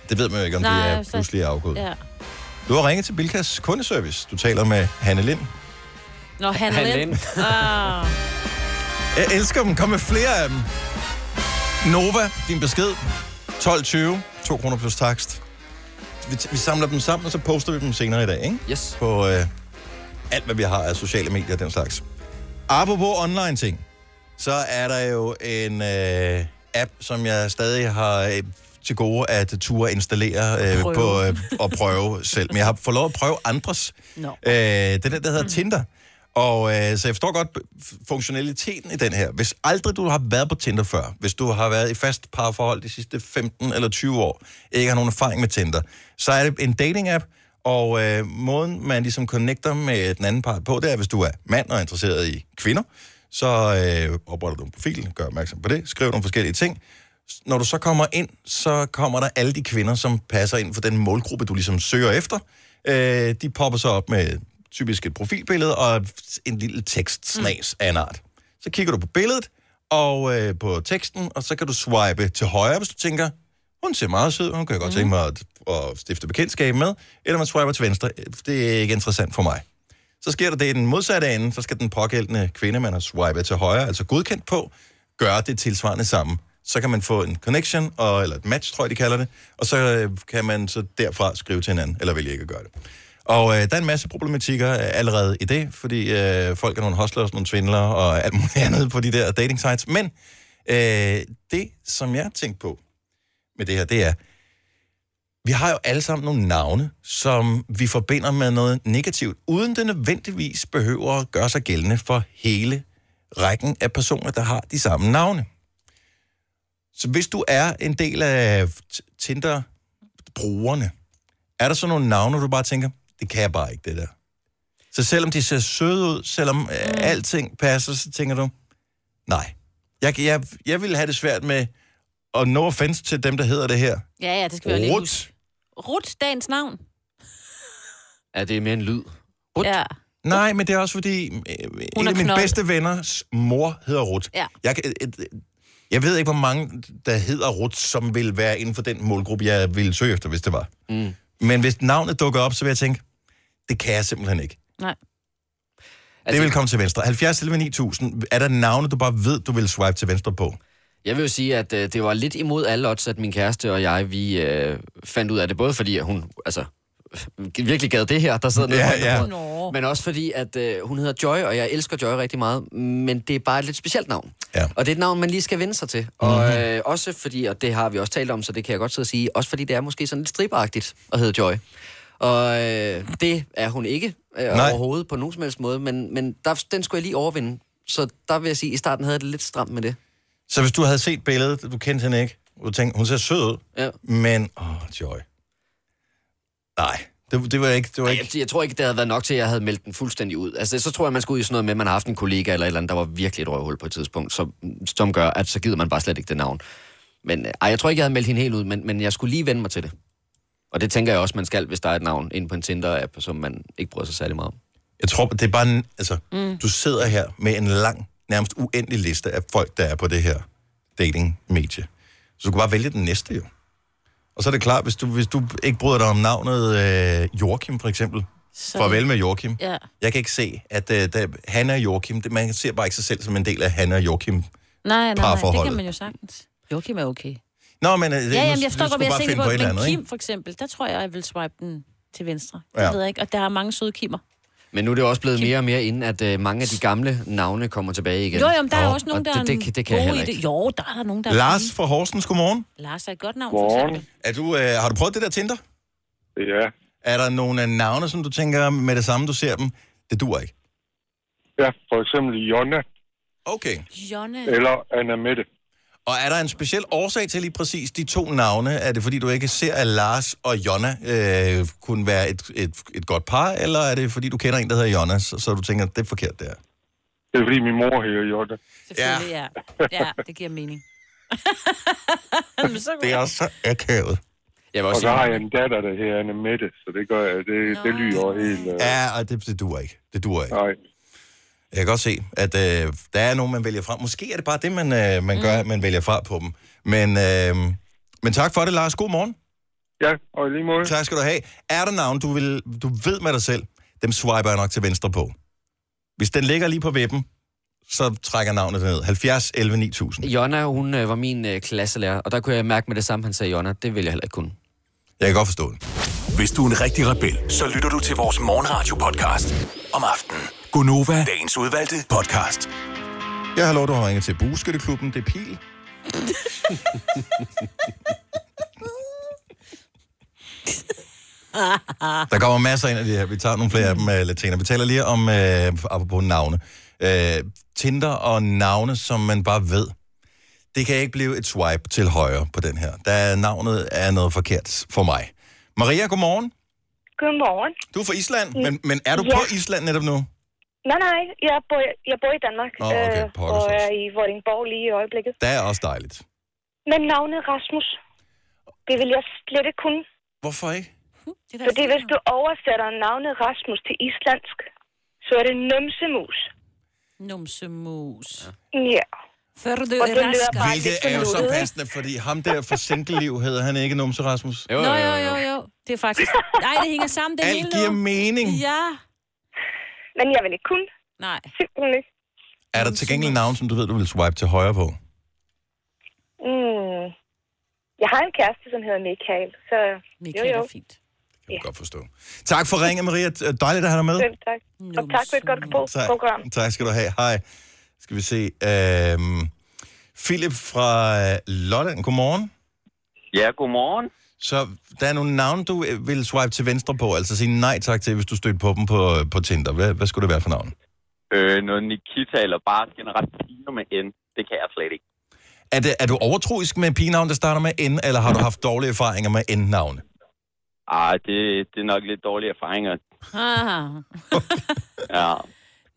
Det ved man jo ikke, om Nej, det er så- pludselig afgået. Ja. Du har ringet til Bilkas kundeservice. Du taler med Hanne Lind. Nå, han Han er Lind. Ah. Jeg elsker dem. Kom med flere af dem. Nova, din besked. 12.20. 2 kroner plus takst. Vi, vi samler dem sammen, og så poster vi dem senere i dag, ikke? Yes. På øh, alt, hvad vi har af sociale medier og den slags. Apropos online ting, så er der jo en øh, app, som jeg stadig har øh, til gode at ture installere øh, Prøve. på, øh, og prøve selv. Men jeg har fået lov at prøve andres. Nå. Øh, det er den, der hedder Tinder. Og øh, så jeg forstår godt funktionaliteten i den her. Hvis aldrig du har været på Tinder før, hvis du har været i fast parforhold de sidste 15 eller 20 år, ikke har nogen erfaring med Tinder, så er det en dating-app, og øh, måden, man ligesom connecter med den anden part på, det er, hvis du er mand og er interesseret i kvinder, så øh, opretter du en profil, gør opmærksom på det, skriver nogle forskellige ting, Når du så kommer ind, så kommer der alle de kvinder, som passer ind for den målgruppe, du ligesom søger efter. Øh, de popper så op med typisk et profilbillede og en lille tekstsnas af en art. Så kigger du på billedet og øh, på teksten, og så kan du swipe til højre, hvis du tænker, hun ser meget sød, hun kan jeg godt tænke mig at, at stifte bekendtskab med, eller man swiper til venstre, det er ikke interessant for mig. Så sker der det i den modsatte ende, så skal den pågældende kvinde, man har swipet til højre, altså godkendt på, gøre det tilsvarende samme. Så kan man få en connection, og, eller et match, tror jeg, de kalder det, og så øh, kan man så derfra skrive til hinanden, eller vælge ikke at gøre det. Og øh, der er en masse problematikker øh, allerede i det, fordi øh, folk er nogle hustlers, nogle svindlere og alt muligt andet på de der dating sites. Men øh, det, som jeg tænkte på med det her, det er, vi har jo alle sammen nogle navne, som vi forbinder med noget negativt, uden det nødvendigvis behøver at gøre sig gældende for hele rækken af personer, der har de samme navne. Så hvis du er en del af Tinder-brugerne, er der så nogle navne, du bare tænker, det kan jeg bare ikke, det der. Så selvom de ser søde ud, selvom mm. alting passer, så tænker du, nej. Jeg, jeg, jeg vil have det svært med, og no offense til dem, der hedder det her. Ja, ja, det skal vi jo lige Rut. huske. Rut, dagens navn. Ja, det er mere en lyd. Ja. Nej, men det er også fordi, øh, en af mine knold. bedste venners mor hedder Rut. Ja. Jeg, kan- et, et, jeg ved ikke, hvor mange, der hedder Rut, som vil være inden for den målgruppe, jeg ville søge efter, hvis det var. Mm. Men hvis navnet dukker op, så vil jeg tænke, det kan jeg simpelthen ikke. Nej. Det vil komme til venstre. 70 11 9000. Er der navne, du bare ved, du vil swipe til venstre på? Jeg vil jo sige, at øh, det var lidt imod alle odds, at min kæreste og jeg, vi øh, fandt ud af det. Både fordi, at hun altså, virkelig gad det her, der sidder nede Ja, ja. Men også fordi, at øh, hun hedder Joy, og jeg elsker Joy rigtig meget. Men det er bare et lidt specielt navn. Ja. Og det er et navn, man lige skal vende sig til. Og øh, også fordi, og det har vi også talt om, så det kan jeg godt sidde og sige, også fordi det er måske sådan lidt striberagtigt at hedde Joy. Og øh, det er hun ikke øh, Nej. overhovedet på nogen som helst måde, men, men der, den skulle jeg lige overvinde. Så der vil jeg sige, at i starten havde jeg det lidt stramt med det. Så hvis du havde set billedet, du kendte hende ikke, og du tænkte, hun ser sød ud, Ja. men, åh, oh, Joy. Nej, det, det var ikke, det var Ej, ikke... jeg, jeg tror ikke, det havde været nok til, at jeg havde meldt den fuldstændig ud. Altså, så tror jeg, man skulle ud i sådan noget med, at man har haft en kollega eller et eller andet, der var virkelig et røvhul på et tidspunkt, som, som gør, at så gider man bare slet ikke det navn. Men øh, ej, jeg tror ikke, jeg havde meldt hende helt ud, men, men jeg skulle lige vende mig til det. Og det tænker jeg også, man skal, hvis der er et navn inde på en Tinder-app, som man ikke bryder sig særlig meget om. Jeg tror, det er bare en, altså, Mm. du sidder her med en lang, nærmest uendelig liste af folk, der er på det her dating-medie. Så du kan bare vælge den næste jo. Og så er det klart, hvis du, hvis du ikke bryder dig om navnet øh, Joachim for eksempel, Så- farvel med Joachim. Ja. Jeg kan ikke se, at øh, der, Hanna og Joachim, det, man ser bare ikke sig selv som en del af Hanna og Joachim. Nej, nej, nej, det kan man jo sagtens. Joachim er okay. Nå, men øh, Ja, jamen, jeg du forstår godt, hvad jeg bare tænker på, et eller men andet, Kim ikke? for eksempel, der tror jeg, jeg vil swipe den til venstre. Ja. Jeg ved ikke, og der er mange søde Kimmer. Men nu er det også blevet mere og mere inden, at øh, mange af de gamle navne kommer tilbage igen. Jo, jo, men der er Og- også nogen, og der er det, det, det kan jeg gode heller i ikke. det. Jo, der er der nogen, der er Lars fine. fra Horsens, godmorgen. Lars er et godt navn, for eksempel. Er du, øh, har du prøvet det der Tinder? Ja. Er der nogle af navne, som du tænker med det samme, du ser dem? Det duer ikke. Ja, for eksempel Jonna Okay. Jonna. eller Anna Mette. Og er der en speciel årsag til lige præcis de to navne? Er det fordi, du ikke ser, at Lars og Jonna øh, kunne være et, et, et godt par, eller er det fordi, du kender en, der hedder Jonna, så, så du tænker, det er forkert, det er? Det er fordi min mor hedder Jonna. Selvfølgelig, ja. ja. det giver mening. Det er også så akavet. Jeg vil Og også så har jeg en datter, der hedder Anna Mette, så det gør jeg. Det, det lyder helt... Uh... Ja, og det, det duer ikke. Det duer ikke. Nej. Jeg kan godt se, at øh, der er nogen, man vælger fra. Måske er det bare det, man, øh, man gør, at man vælger fra på dem. Men, øh, men tak for det, Lars. God morgen. Ja, og lige måde. Tak skal du have. Er der navn, du, vil, du ved med dig selv, dem swiper jeg nok til venstre på. Hvis den ligger lige på vippen, så trækker navnet ned. 70 11 9000. Jonna, hun øh, var min øh, klasselærer, og der kunne jeg mærke med det samme, han sagde Jonna. Det vil jeg heller ikke kunne. Jeg kan godt forstå det. Hvis du er en rigtig rebel, så lytter du til vores morgenradio-podcast om aftenen. Gunova, dagens udvalgte podcast. Jeg har lov, du har ringet til Bueskytteklubben. Det er Pil. Der kommer masser ind af de her. Vi tager nogle flere af dem uh, lidt senere. Vi taler lige om, uh, apropos navne. Uh, Tinder og navne, som man bare ved. Det kan ikke blive et swipe til højre på den her. Der navnet er noget forkert for mig. Maria, godmorgen. Godmorgen. Du er fra Island, men, men er du Ja. på Island netop nu? Nej, nej, jeg bor, jeg bor i Danmark. Åh, okay, øh, pokkers og er i Vordingborg lige i øjeblikket. Det er også dejligt. Men navnet Rasmus, det vil jeg slet ikke kunne. Hvorfor ikke? Fordi hvis du oversætter navnet Rasmus til islandsk, så er det numsemus. Numsemus. Ja. Før du Og det Hvilket er jo så passende, fordi ham der for single-liv hedder han ikke Numse Rasmus. Jo, jo, jo, jo, jo. Det er faktisk... Nej, det hænger sammen, det Alt hele giver nu. mening. Ja. Men jeg vil ikke kunne. Nej. Simpelthen ikke. Er der til gengæld navn, som du ved, du vil swipe til højre på? Mm. Jeg har en kæreste, som hedder Michael, så Michael jo, jo. er fint. Det kan jeg godt forstå. Tak for ringen, Maria. Dejligt at have dig med. Selv tak. Og tak for et godt pro- Tak, program. tak skal du have. Hej. Skal vi se. Øhm, Philip fra øh, Lolland, godmorgen. Ja, godmorgen. Så der er nogle navne, du øh, vil swipe til venstre på, altså sige nej tak til, hvis du støtter på dem på, på Tinder. Hvad, hvad skulle det være for navn? Øh, noget Nikita eller bare generelt piger med N. Det kan jeg slet ikke. Er, det, er du overtroisk med pigenavn, der starter med N, eller har du haft dårlige erfaringer med N-navne? Ah, det, det er nok lidt dårlige erfaringer. Ah. Ja.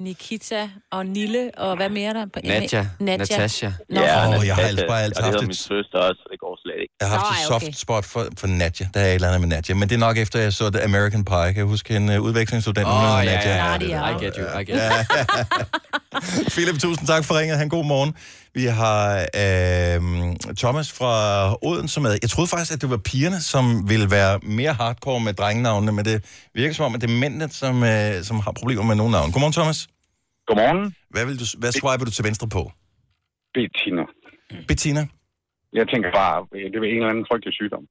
Nikita og Nille, og hvad mere er der? På Nadja. Nadja. Natasha. Nå. Ja, Åh, jeg har altså bare altid og det haft hedder et- min søster også, så det går slet ikke. Jeg har haft et soft spot for, for Nadja. Der er et eller andet med Nadja. Men det er nok efter, jeg så The American Pie. Kan jeg huske en uh, udvekslingsstudent? Åh, hedder ja, ja, ja, det I get you, I get you. Philip, tusind tak for ringet. Han god morgen. Vi har øh, Thomas fra Odense med. Jeg troede faktisk, at det var pigerne, som ville være mere hardcore med drengenavnene, men det virker som om, at det er mændene, som, øh, som har problemer med nogle navne. Godmorgen, Thomas. Godmorgen. Hvad, vil du, hvad swiper du til venstre på? Bettina. Bettina? Jeg tænker bare, øh, det er en eller anden frygtelig sygdom.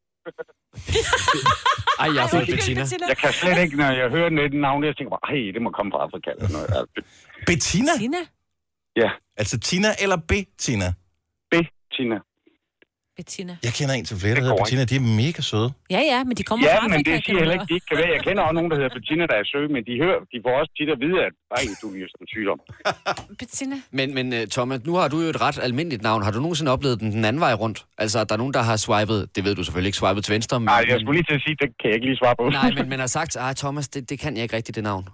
Ej, jeg født Bettina. Jeg kan slet ikke, når jeg hører et navn, jeg tænker bare, hey, det må komme fra Afrika. Eller noget. Altså, Bettina? Ja. Altså Tina eller Bettina? Bettina. Bettina. Jeg kender en til flere, der hedder Bettina. De er mega søde. Ja, ja, men de kommer Ja, fra Afrika. men det siger du heller ikke, de ikke kan være. Jeg kender også nogen, der hedder Bettina, der er søge, men de, hører, de får også tit at vide, at ej, du er jo sådan sygdom. Bettina. Men, men uh, Thomas, nu har du jo et ret almindeligt navn. Har du nogensinde oplevet den den anden vej rundt? Altså, at der er nogen, der har swipet, det ved du selvfølgelig ikke, swipet til venstre. Men, Nej, jeg skulle lige til at sige, det kan jeg ikke lige svare på. Nej, men man har sagt, ah, Thomas, det, det kan jeg ikke rigtigt, det navn.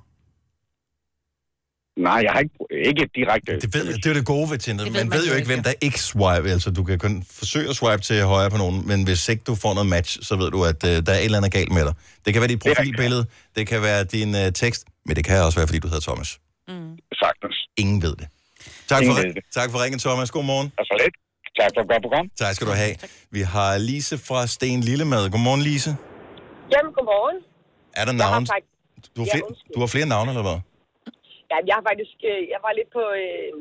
Nej, jeg har ikke, ikke direkte. Det, ved, det er det gode ved Tinder. Det ved Man man ved jo ikke, hvem der ikke swipe. Altså, du kan kun forsøge at swipe til højre på nogen, men hvis ikke du får noget match, så ved du, at uh, der er et eller andet galt med dig. Det kan være dit profilbillede, det kan være din uh, tekst, men det kan også være, fordi du hedder Thomas. Mm. Sagtens. Ingen ved det. Tak Ingen for, ved det. tak for ringen, Thomas. God morgen. Altså lidt. Tak for et godt program. Tak skal du have. Vi har Lise fra Sten Lillemad. Godmorgen, Lise. Jamen, godmorgen. Er der navn? faktisk- Du har, Ja, flere, undskyld. du har flere navne, eller hvad? Ja, jeg har faktisk, øh, jeg var lidt på øh,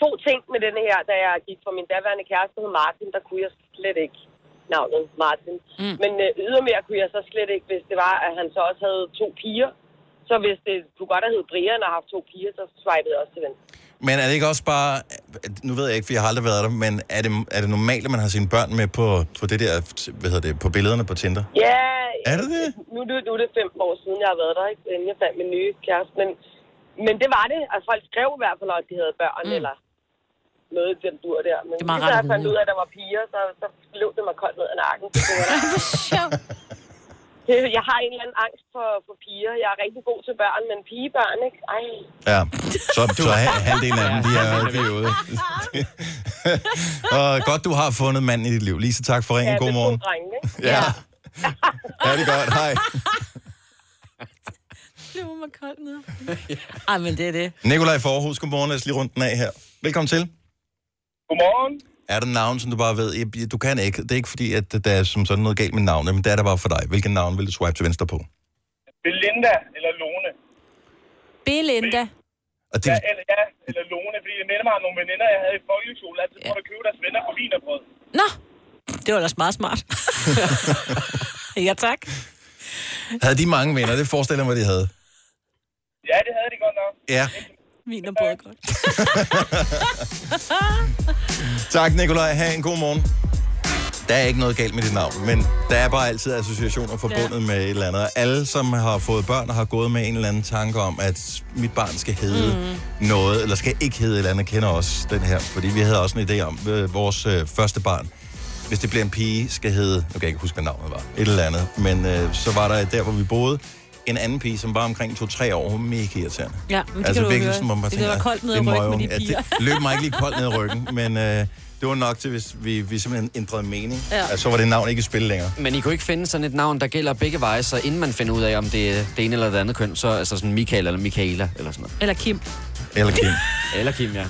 to ting med denne her, da jeg gik fra min daværende kæreste hed Martin, der kunne jeg slet ikke navnet Martin. Mm. Men øh, ydermere kunne jeg så slet ikke, hvis det var, at han så også havde to piger. Så hvis det kunne godt have heddet Brian og haft to piger, så swipede jeg også til venstre. Men er det ikke også bare... Nu ved jeg ikke, for jeg har aldrig været der, men er det, er det normalt, at man har sine børn med på, på det der, hvad hedder det, på billederne på Tinder? Ja, Er det det? Nu, nu, nu er det fem år siden, jeg har været der, ikke? inden jeg fandt min nye kæreste. Men, men det var det. Altså, folk skrev i hvert fald, at de havde børn, mm. eller noget i den dur der. Men Det er meget jeg fandt ud af, at der var piger, så, så løb det mig koldt ned ad nakken. Det Jeg har en eller anden angst for, for piger. Jeg er rigtig god til børn, men pigebørn, ikke? Ej. Ja, så, så ha- halvdelen af dem, de er, er ude. Og godt, du har fundet manden i dit liv. Lise, tak for ringen. Ja, God morgen. drenge, ikke? Ja. Ja, det er godt. Hej. Det var mig koldt ned. Ej, men det er det. Nikolaj Forhus, godmorgen. Lad os lige rundt den af her. Velkommen til. Godmorgen. Er der navn, som du bare ved? Du kan ikke. Det er ikke fordi, at der er som sådan noget galt med navnet, men det er der bare for dig. Hvilken navn vil du swipe til venstre på? Belinda eller Lone. Belinda. Og det, Ja, eller, ja, eller Lone, fordi det minder mig om nogle veninder, jeg havde i folkeskole. Altid ja. måtte købe deres venner på vinerbrød. Nå, det var ellers meget smart. ja, tak. havde de mange venner? Det forestiller jeg mig, de havde. Ja, det havde de godt nok. Ja. Vin og brød godt. Tak, Nikolaj. Ha' en god morgen. Der er ikke noget galt med dit navn, men der er bare altid associationer forbundet ja. med et eller andet. Alle, som har fået børn og har gået med en eller anden tanke om, at mit barn skal hedde mm. noget, eller skal ikke hedde et eller andet, kender også den her. Fordi vi havde også en idé om, at vores øh, første barn, hvis det bliver en pige, skal hedde, nu kan jeg ikke huske, hvad navnet var, et eller andet. Men øh, så var der der, hvor vi boede, en anden pige, som var omkring 2-3 år. Hun var mega irriterende. Ja, men det kan du jo høre. som om man Det kan være koldt ned ad ryggen med de ja, piger. det løb mig ikke lige koldt ned ad ryggen, men øh, Det var nok til, hvis vi, vi simpelthen ændrede mening. Ja. Ja. Så var det navn ikke i spil længere. Men I kunne ikke finde sådan et navn, der gælder begge veje, så inden man finder ud af, om det er det ene eller det andet køn, så altså sådan Michael eller Michaela eller sådan noget. Eller Kim. Eller Kim. Eller Kim, ja.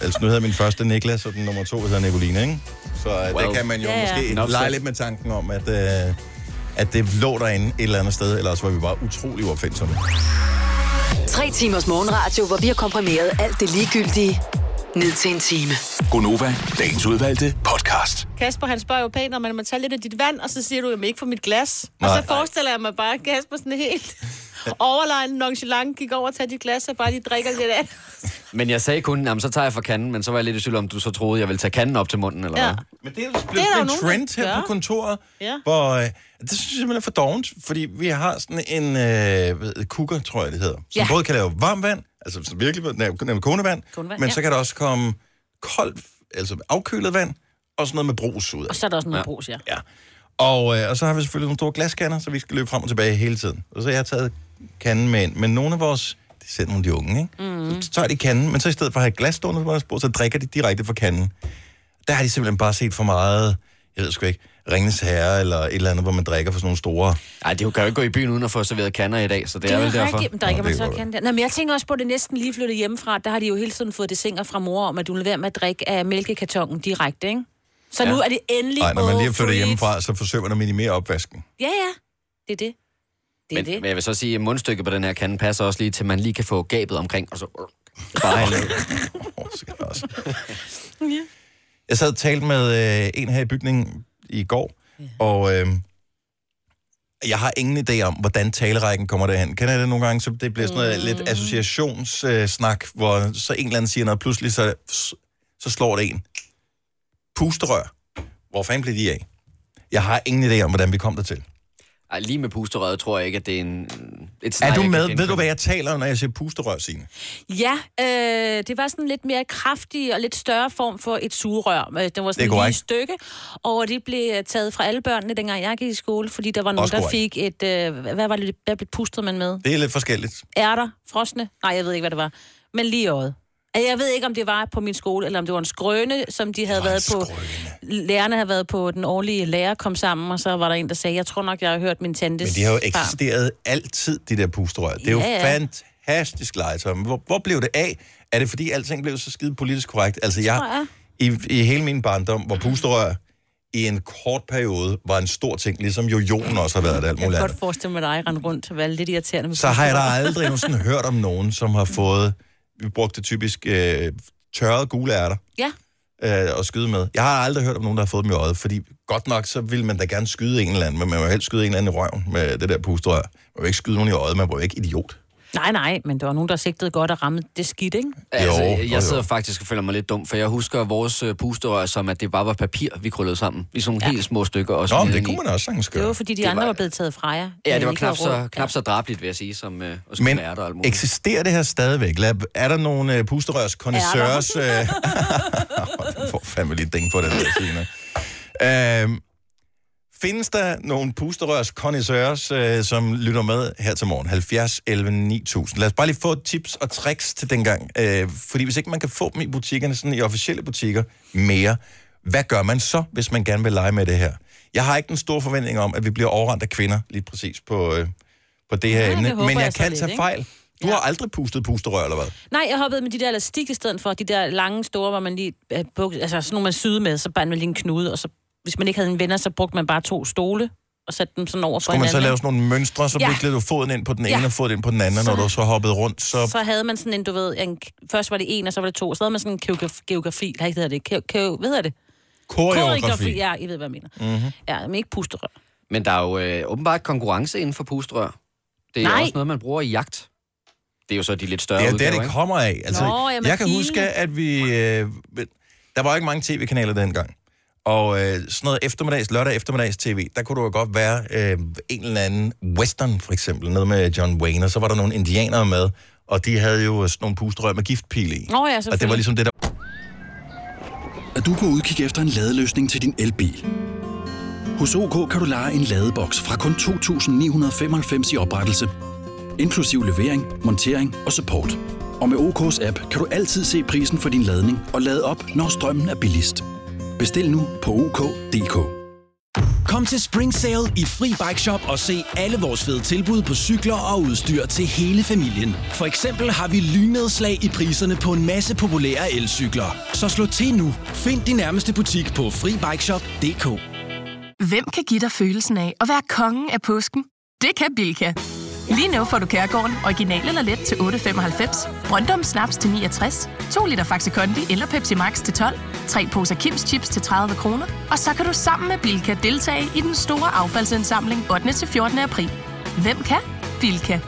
altså, nu hedder min første Niklas, og den nummer to hedder Nicoline, ikke? Så uh, well, det kan man jo Ja, yeah, ja. måske Enough lege lidt med tanken om, at, uh, at det lå derinde et eller andet sted, eller også var vi bare utrolig uopfindsomme. Tre timers morgenradio, hvor vi har komprimeret alt det ligegyldige ned til en time. Gonova, dagens udvalgte podcast. Kasper, han spørger jo pænt, om man må tage lidt af dit vand, og så siger du, at ikke for mit glas. Og Nej. så forestiller jeg mig bare, at Kasper sådan helt overlegen nonchalant gik over og tage dit glas, og bare lige drikker lidt af. Men jeg sagde kun, jamen, så tager jeg fra kanden, men så var jeg lidt i tvivl om, du så troede, jeg ville tage kanden op til munden, eller Ja. hvad? Men det er jo Det er blevet der jo en nogen, trend her på kontoret, Ja. hvor øh, det synes jeg simpelthen er for dovent, fordi vi har sådan en øh, det, kukker, tror jeg det hedder, som Ja. både kan lave varmt vand, altså sådan virkelig lave kogende vand, men ja. så kan der også komme koldt, altså afkølet vand, og sådan noget med brus ud af. Og så er der også noget ja. brus, ja. Ja. Og, øh, og så har vi selvfølgelig nogle store glaskanner, så vi skal løbe frem og tilbage hele tiden. Og så har jeg taget kanden med ind. Men nogle af vores, det er selv nogle af de unge, ikke? Mm. Så tager de kanden, men så i stedet for at have glas stående på deres bord, så drikker de direkte fra kanden. Der har de simpelthen bare set for meget, jeg ved sgu ikke, Ringens Herre eller et eller andet, hvor man drikker for sådan nogle store... Nej, det kan jo ikke gå i byen uden at få serveret kander i dag, så det, Det er er vel derfor. rigtigt, men drikker man så kan det. Nå, men jeg tænker også på, at det næsten lige flyttet hjemmefra. Der har de jo hele tiden fået det singer fra mor om, at du vil være med at drikke af mælkekartongen direkte, ikke? Så Ja. nu er det endelig Nej, når man lige er flyttet hjemmefra, så forsøger man at minimere opvasken. Ja, ja. Det er det. Det er Men, det. men jeg vil så sige, at mundstykket på den her kande passer også lige til, at man lige kan få gabet omkring, og så bare hælde ned. Ja. Jeg sad og talte med øh, en her i bygningen i går, ja. og øh, jeg har ingen idé om, hvordan talerrækken kommer derhen. Kender I det nogle gange, så det bliver sådan noget mm. lidt associationssnak, øh, hvor så en eller anden siger noget, pludselig så, så slår det en. Pusterør. Hvor fanden blev de af? Jeg har ingen idé om, hvordan vi kom dertil. Ej, lige med pusterøret tror jeg ikke, at det er en... Et Er scenarie, du jeg kan med? Ved du, hvad jeg taler om, når jeg siger pusterør, Signe? Ja, øh, det var sådan lidt mere kraftig og lidt større form for et sugerør. Øh, Det var sådan Det er et stykke, og det blev taget fra alle børnene, dengang jeg gik i skole, fordi der var nogen, Også der fik et... Øh, hvad var det, hvad blev pustet man med? Det er lidt forskelligt. Ærter? Frosne? Nej, jeg ved ikke, hvad det var. Men lige i øjet. Jeg ved ikke, om det var på min skole, eller om det var en skrøne, som de havde været på. Lærerne havde været på den årlige lærer, kom sammen, og så var der en, der sagde, jeg tror nok, jeg har hørt min tantes Men de har jo far." eksisteret altid, de der pusterør. Det er jo Ja, ja. fantastisk legetøj. Hvor, hvor blev det af? Er det fordi, alting blev så skide politisk korrekt? Altså, jeg, Tror i, i hele min barndom, hvor pusterør i en kort periode var en stor ting, ligesom jojoen også har været det alt Jeg muligt kan andet. godt forestille mig dig rende rundt og være lidt irriterende. med Så har jeg da aldrig nogensinde hørt om nogen, som har fået, vi brugte typisk øh, tørrede gule ærter Ja. øh, at skyde med. Jeg har aldrig hørt om nogen, der har fået dem i øjet, fordi godt nok, så vil man da gerne skyde en eller anden, men man vil helst skyde en eller anden i røven med det der pusterør. Man vil ikke skyde nogen i øjet, man jo ikke idiot. Nej, nej, men der var nogen, der sigtede godt og ramte det skidt, ikke? Altså, Jo, jeg, jo, jo. sidder faktisk og føler mig lidt dum, for jeg husker vores øh, pusterør som, at det bare var papir, vi krøllede sammen. I sådan nogle helt små stykker. Og Nå, men det kunne man også sagtens Det gøre. var, fordi de Det andre var- var blevet taget fra jer. Ja, det Øh, var knap så, knap så drabeligt, vil jeg sige, som øh, at Men og alt muligt. eksisterer det her stadigvæk? Lad, er der nogle uh, pusterørs? Uh, du får fandme lige ding på den der, Signe. Uh, findes der nogle pusterørs connoisseurs, uh, som lytter med her til morgen? 70 11 9000. Lad os bare lige få tips og tricks til dengang. Uh, fordi hvis ikke man kan få dem i butikkerne, sådan i officielle butikker, mere, hvad gør man så, hvis man gerne vil lege med det her? Jeg har ikke den store forventning om, at vi bliver overrendt af kvinder lige præcis på, uh, på det her Nej, emne. det Men jeg jeg kan lidt, tage ikke? fejl. Du har aldrig pustet pusterør, eller hvad? Nej, jeg hoppede med de der elastik i stedet for. De der lange, store, hvor man lige... Øh, buk, altså sådan nogle, man syede med, så bandt man lige en knude, og så, hvis man ikke havde en venner, så brugte man bare to stole og satte dem sådan over for Skulle man så lave sådan nogle mønstre, så Ja. viklede du foden ind på den ene Ja. og foden ind på den anden, og når Så- du så hoppede rundt, så... Så havde man sådan en, du ved, en, først var det en, og så var det to, og så havde man sådan en geografi, geografi ikke hedder det, Keo, keo, hvad hedder det? Koreografi. Ja, I ved, hvad jeg mener. Mm-hmm. Ja, men ikke pusterør. Men der er jo øh, åbenbart konkurrence inden for pusterør. Det er Nej. også noget, man bruger i jagt. Det er jo så de lidt større Det er udgaver, der, det kommer af. Altså, Nå, jamen, jeg kan huske, at vi... Øh, der var ikke mange tv-kanaler dengang. Og øh, sådan noget eftermiddags, lørdag eftermiddags tv, der kunne du jo godt være øh, en eller anden western, for eksempel, noget med John Wayne, og så var der nogle indianere med, og de havde jo sådan nogle pusterør med giftpile i. Nå ja, og det var ligesom det, der Er du på udkig efter en ladeløsning til din elbil? Hos OK kan du lege en ladeboks fra kun 2.995 i oprettelse, inklusiv levering, montering og support. Og med OK's app kan du altid se prisen for din ladning og lade op, når strømmen er billigst. Bestil nu på OK.dk. Kom til Spring Sale i Fri Bike Shop og se alle vores fede tilbud på cykler og udstyr til hele familien. For eksempel har vi lynedslag i priserne på en masse populære elcykler. Så slå til nu. Find din nærmeste butik på FriBikeShop.dk. Hvem kan give dig følelsen af at være kongen af påsken? Det kan Bilka! Lige nu får du Kærgården original eller let til 8.95, Brøndum Snaps til 69, 2 liter Faxi Kondi eller Pepsi Max til 12, 3 poser Kims Chips til 30 kroner, og så kan du sammen med Bilka deltage i den store affaldsindsamling 8. til 14. april. Hvem kan? Bilka.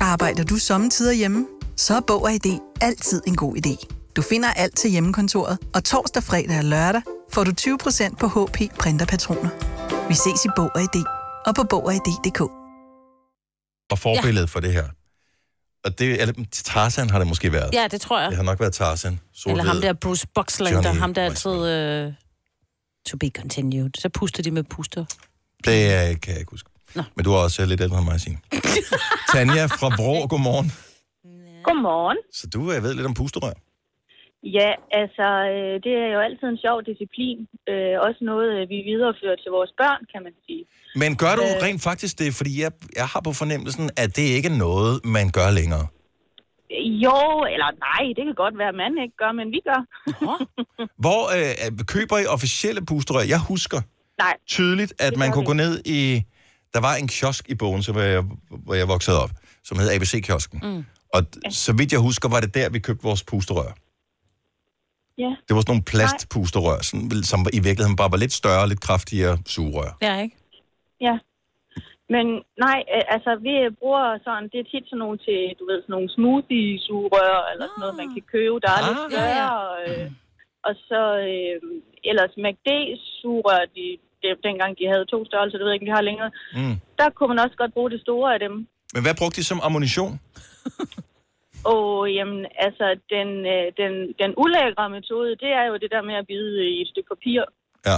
Arbejder du sommetider hjemme? Så er Bog og ID altid en god idé. Du finder alt til hjemmekontoret, og torsdag, fredag og lørdag får du 20% på HP printerpatroner. Vi ses i Bog og ID og på Bog og ID.dk. Og forbillede for det her. Og det, eller, Tarzan har det måske været. Ja, det tror jeg. Det har nok været Tarzan. Sort Eller ham der Bruce Boxland, der Johnny ham der altid... Uh, to be continued. Så puster de med puster. Det øh, kan jeg ikke huske. Nå. Men du er også øh, lidt ældre end mig, Signe. Tanja fra Vrå, godmorgen. Godmorgen. Så du øh, ved lidt om pusterør. Ja, altså, øh, det er jo altid en sjov disciplin. Øh, også noget, øh, vi viderefører til vores børn, kan man sige. Men gør du Øh. rent faktisk det? Fordi jeg, jeg har på fornemmelsen, at det ikke er noget, man gør længere. Jo, eller nej, det kan godt være, at man ikke gør, men vi gør. Hvor øh, køber I officielle pusterør? Jeg husker Nej. tydeligt, at man kunne vi gå ned i... Der var en kiosk i Bogense, hvor jeg, hvor jeg voksede op, som hed ABC-kiosken. Mm. Og d- så vidt jeg husker, var det der, vi købte vores pusterør. Ja. Det var sådan nogle plastpusterør, sådan, som i virkeligheden bare var lidt større, lidt kraftigere sugerør. Ja, ikke? Ja. Men nej, øh, altså vi bruger sådan, det er tit sådan nogle til, du ved, sådan nogle smoothie-sugerør, eller sådan noget, man kan købe, der er lidt Ah, ja, ja. større. Øh, og så øh, ellers McD-sugerør, de, det, dengang de havde to størrelser, det ved jeg ikke, de har længere, Mm. der kunne man også godt bruge det store af dem. Men hvad brugte de som ammunition? Og jamen, altså, den, øh, den, den ulækre metode, det er jo det der med at bide i et stykke papir Ja,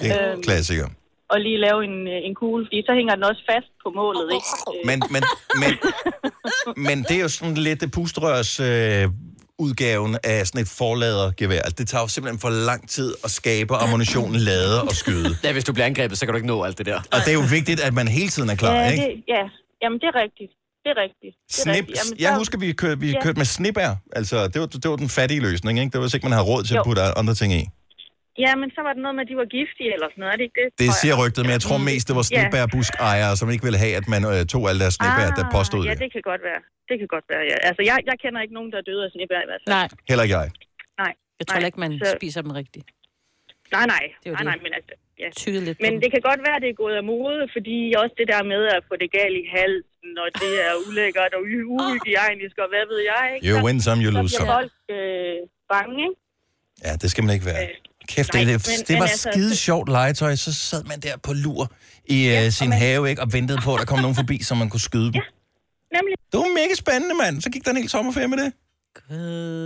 det er en Øhm. klassiker. og lige lave en, øh, en kugle, fordi så hænger den også fast på målet, ikke? Men, men, men, men det er jo sådan lidt det pusterørs øh, udgaven af sådan et forladergevær. Altså, det tager jo simpelthen for lang tid at skabe ammunitionen, lade og skyde. Ja, hvis du bliver angrebet, så kan du ikke nå alt det der. Og det er jo vigtigt, at man hele tiden er klar, ja, ikke? Det, ja, jamen det er rigtigt. Det er rigtigt. Det er Snip, rigtigt. Jamen, jeg så- husker, vi kørte, vi Ja. kørte med snipær. Altså, det var, det var den fattige løsning, ikke? Det var hvis ikke, man havde råd til at Jo. putte andre ting i. Ja, men så var det noget med, at de var giftige eller sådan noget. Er det ikke det? Det siger rygtet, men jeg tror mest, det var Ja. snibærbuskejere, som ikke ville have, at man øh, tog alle deres snibær, der påstod Ah, Ja, det. det kan godt være. Det kan godt være, ja. Altså, jeg, jeg kender ikke nogen, der er døde af snibær i hvert fald. Nej. Heller ikke jeg. Nej. Jeg tror nej. ikke, man Så- spiser dem rigtigt. Nej, nej. Det er jo nej, det. nej, men altså, ja. Tyde lidt Men det kan godt være, at det er gået af mode, fordi også det der med at få det galt i halsen, og det er ulækkert og uhygiejnisk, og hvad ved jeg, ikke? You Så- win some, you så lose some. folk øh, bange, ikke? Ja, det skal man ikke være. Kæft, nej, det, det, men- det men var altså- skide sjovt legetøj. Så sad man der på lur i ja, sin have, ikke? Og ventede på, at der kom nogen forbi, så man kunne skyde dem. Nemlig. Det var mega spændende, mand. Så gik der en hel sommerferie med det.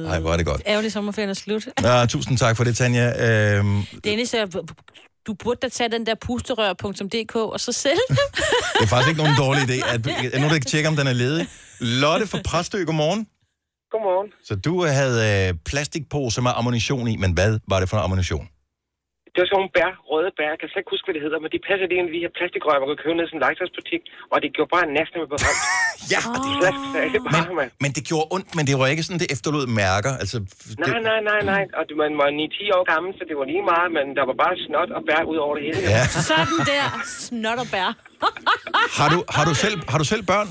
Nej, hvor er det godt. Ærgerlig sommerferien er slut. Ja, tusind tak for det, Tanja. Øhm, Dennis, jeg- du burde da tage den der pusterør.dk og så sælge dem. det er faktisk ikke nogen dårlig idé. At, at nu kan tjekke, om den er ledig. Lotte fra Præstø, godmorgen. Godmorgen. Så du havde øh, plastikpose med ammunition i, men hvad var det for en ammunition? Det var sådan nogle bær, røde bær. Jeg kan slet ikke huske, hvad det hedder, men de passer lige ind i de her plastikrør, man kan købe ned i sådan en legetøjsbutik, og det gjorde bare næsten med ramt. ja, og de slask det bare, Men, men det gjorde ondt, men det var ikke sådan, det efterlod mærker. Altså, det, Nej, nej, nej, nej. Og du- man var 9-10 år gammel, så det var lige meget, men der var bare snot og bær ud over det hele. Ja. Sådan der. Snot og bær. har, du, har, du selv, har du selv børn?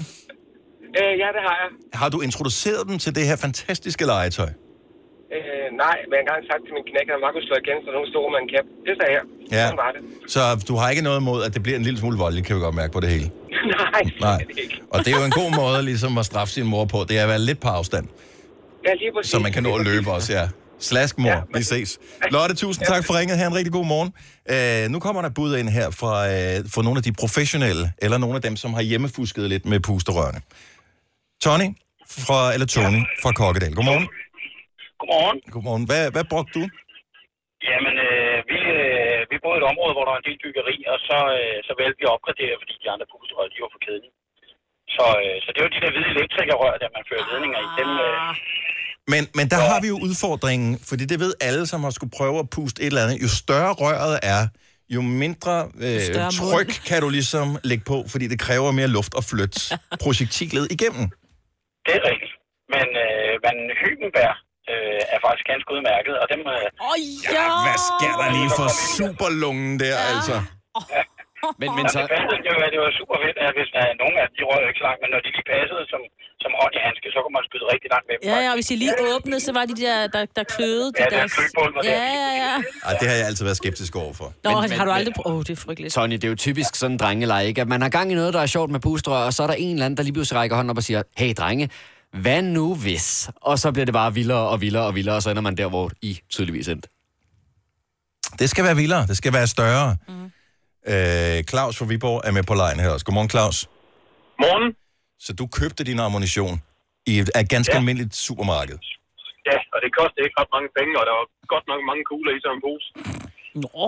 Øh, ja, det har jeg. Har du introduceret dem til det her fantastiske legetøj? Øh, nej, men jeg har engang sagt til min knæk, at han bare kunne slå igen, så nogen stod med en kæp. Det sagde jeg. Ja. Sådan var det. Så du har ikke noget imod, at det bliver en lille smule voldeligt, kan vi godt mærke på det hele. nej, Nej. Og det er jo en god måde ligesom at straffe sin mor på. Det er at være lidt på afstand, Ja, lige præcis. så man kan nå at løbe også, ja. Slask, mor. Ja, vi ses. Lotte, tusind tak for ringet. Ha' en rigtig god morgen. Uh, nu kommer der bud ind her fra, uh, fra nogle af de professionelle, eller nogle af dem, som har hjemmefusket lidt med pusterørene. Tony, fra, eller Tony fra Kokkedal. Godmorgen. Godmorgen. Godmorgen. Hvad, hvad brugte du? Jamen, øh, vi, øh, vi boede i et område, hvor der var en del byggeri, og så, øh, så valgte vi at opgradere, fordi de andre pusterør, de var for kedelige. Så, øh, så det var de der hvide elektrikerrør, der man fører ledninger i. Dem, øh, Men, men der har vi jo udfordringen, fordi det ved alle, som har skulle prøve at puste et eller andet. Jo større røret er, jo mindre øh, større tryk kan du ligesom lægge på, fordi det kræver mere luft at flytte projektiklet igennem. Det er rigtigt. Men, øh, men hybenbær øh, er faktisk ganske udmærket, og dem... Øh, oh, ja! Hvad sker der lige for superlungen der, ja. altså? Men, men så... Det, passede, det, var, det var super fedt, at hvis der er nogen af de røg ikke så langt, men når de lige passede som, som hånd i handske, så kunne man skyde rigtig langt med dem. Ja, ja, og hvis I lige åbnede, så var de der, der, der kløede. Ja, de det er der... kløpulver Ja, ja, ja. Ej, det har jeg altid været skeptisk overfor. Nå, men, har du aldrig prøvet? Åh, oh, det er frygteligt. Tony, det er jo typisk sådan en drengeleje, ikke? At man har gang i noget, der er sjovt med pustrør, og så er der en eller anden, der lige pludselig rækker hånden op og siger, hey drenge, hvad nu hvis? Og så bliver det bare vildere og vildere og vildere, og så ender man der, hvor I tydeligvis endte. Det skal være vildere, det skal være større. Mm. Øh, Claus fra Viborg er med på lejen her også. Godmorgen, Claus. Morgen. Så du købte din ammunition i et, et ganske ja. Almindeligt supermarked. Ja, og det kostede ikke ret mange penge, og der var godt nok mange kugler i sådan en pose. Nå.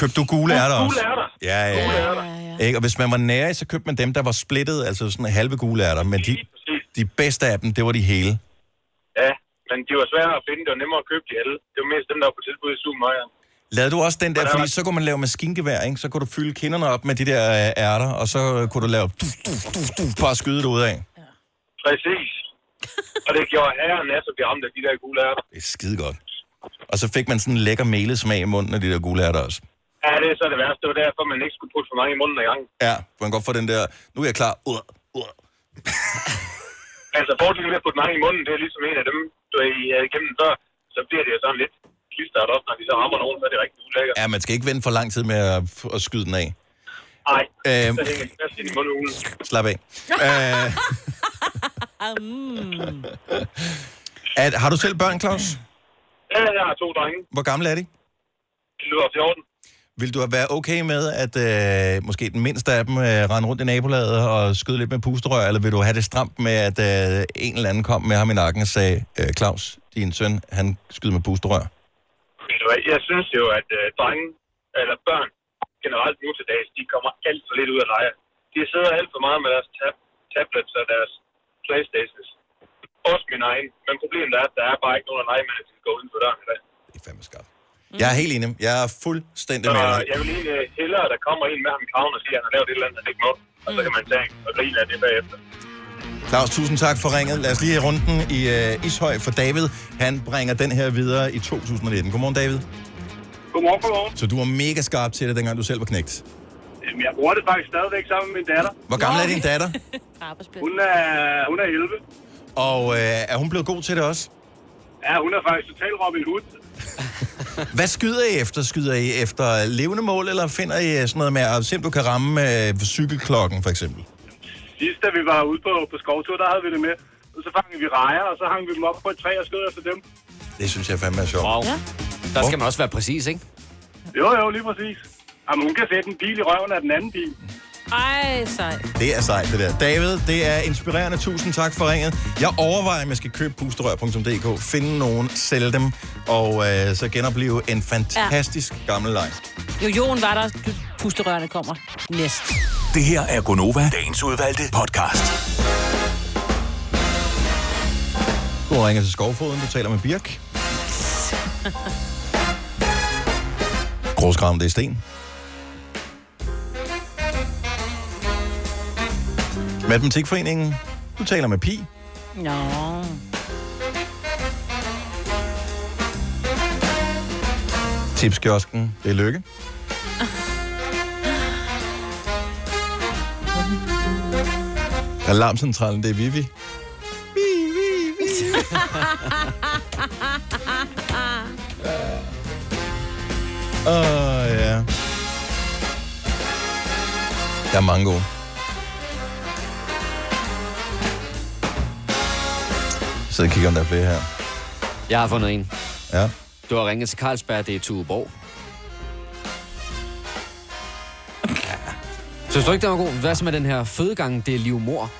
Købte du gule ærter også? Gule ærter. Ja, ja, Gule ja. ærter. Ikke? Og hvis man var nære, så købte man dem, der var splittet, altså sådan halve gule ærter. Men de, de bedste af dem, det var de hele. Ja, men de var svære at finde, det var nemmere at købe de alle. Det var mest dem, der var på tilbud i supermarkedet. Lavede du også den der, fordi så kunne man lave maskingevær, ikke? Så kunne du fylde kinderne op med de der øh, ærter, og så kunne du lave du, du, du, du, bare skyde det ud af. Præcis. og det gjorde herren af, så blev ramt af de der gule ærter. Det er skide godt. Og så fik man sådan en lækker melesmag i munden af de der gule ærter også. Ja, det er så det værste. Det var derfor, man ikke skulle putte for mange i munden ad gangen. Ja, man kan godt få den der, nu er jeg klar. Uh, uh. Altså, fordelen ved at putte mange i munden, det er ligesom en af dem, du er i- før. Så bliver det jo sådan lidt klistret op, når de så rammer nogen, så er det rigtig ulækkert. Ja, man skal ikke vente for lang tid med at, at skyde den af. Nej, Øhm. så hænger fast i mundhulen. Slap af. Øh, at, har du selv børn, Claus? Ja, jeg har to drenge. Hvor gamle er de? De lyder 14. Vil du være okay med, at øh, måske den mindste af dem øh, rende rundt i nabolaget og skyde lidt med pusterør, eller vil du have det stramt med, at øh, en eller anden kom med ham i nakken og sagde, øh, Claus, din søn, han skyder med pusterør? Jeg synes jo, at øh, drenge, eller børn, generelt nu til dags, de kommer alt for lidt ud af lejre. De sidder alt for meget med deres tab tablets og deres Playstations. Også min egen. Men problemet er, at der er bare ikke nogen af lege med, at de skal gå uden for døren i dag. Jeg er helt enig. Jeg er fuldstændig Så med dig. jeg vil egentlig øh, hellere, at der kommer en med ham i kraven og siger, at han har lavet et eller andet, han ikke må. Og så kan man tage og grine af det bagefter. Claus, tusind tak for ringet. Lad os lige have runden i øh, Ishøj for David. Han bringer den her videre i 2019. Godmorgen, David. Godmorgen, godmorgen. Så du var mega skarp til det, dengang du selv var knægt. Jamen, jeg bruger det faktisk stadigvæk sammen med min datter. Hvor gammel er din datter? Hun er, hun er 11. Og øh, er hun blevet god til det også? Ja, hun er faktisk total Robin Hood. Hvad skyder I efter? Skyder I efter levende mål, eller finder I sådan noget med at se, om du kan ramme øh, cykelklokken, for eksempel? Sidst, da vi var ude på, på skovtur, der havde vi det med. Og så fangede vi rejer, og så hang vi dem op på et træ og skød efter dem. Det synes jeg fandme er sjovt. Wow. Ja. Der skal man også være præcis, ikke? Jo, jo, lige præcis. Jamen, hun kan sætte en bil i røven af den anden bil. Ej, sej. Det er sejt, det der. David, det er inspirerende. Tusind tak for ringet. Jeg overvejer, om jeg skal købe pusterør.dk, finde nogen, sælge dem, og øh, så genopleve en fantastisk ja. gammel leg. Jo, Jon var der. Pusterørene kommer næst. Det her er Gonova, dagens udvalgte podcast. Du ringer til Skovfoden, du taler med Birk. Gråskram, det er sten. Matematikforeningen, du taler med Pi. Nå. Tipskiosken, det er Lykke. Alarmcentralen, det er Vivi. Åh, oh, ja. Der er mange gode. Så jeg kigger, om der er flere her. Jeg har fundet en. Ja. Du har ringet til Carlsberg, det er Tueborg. Synes du ikke, det var god? Hvad så med den her fødegang, det er liv mor?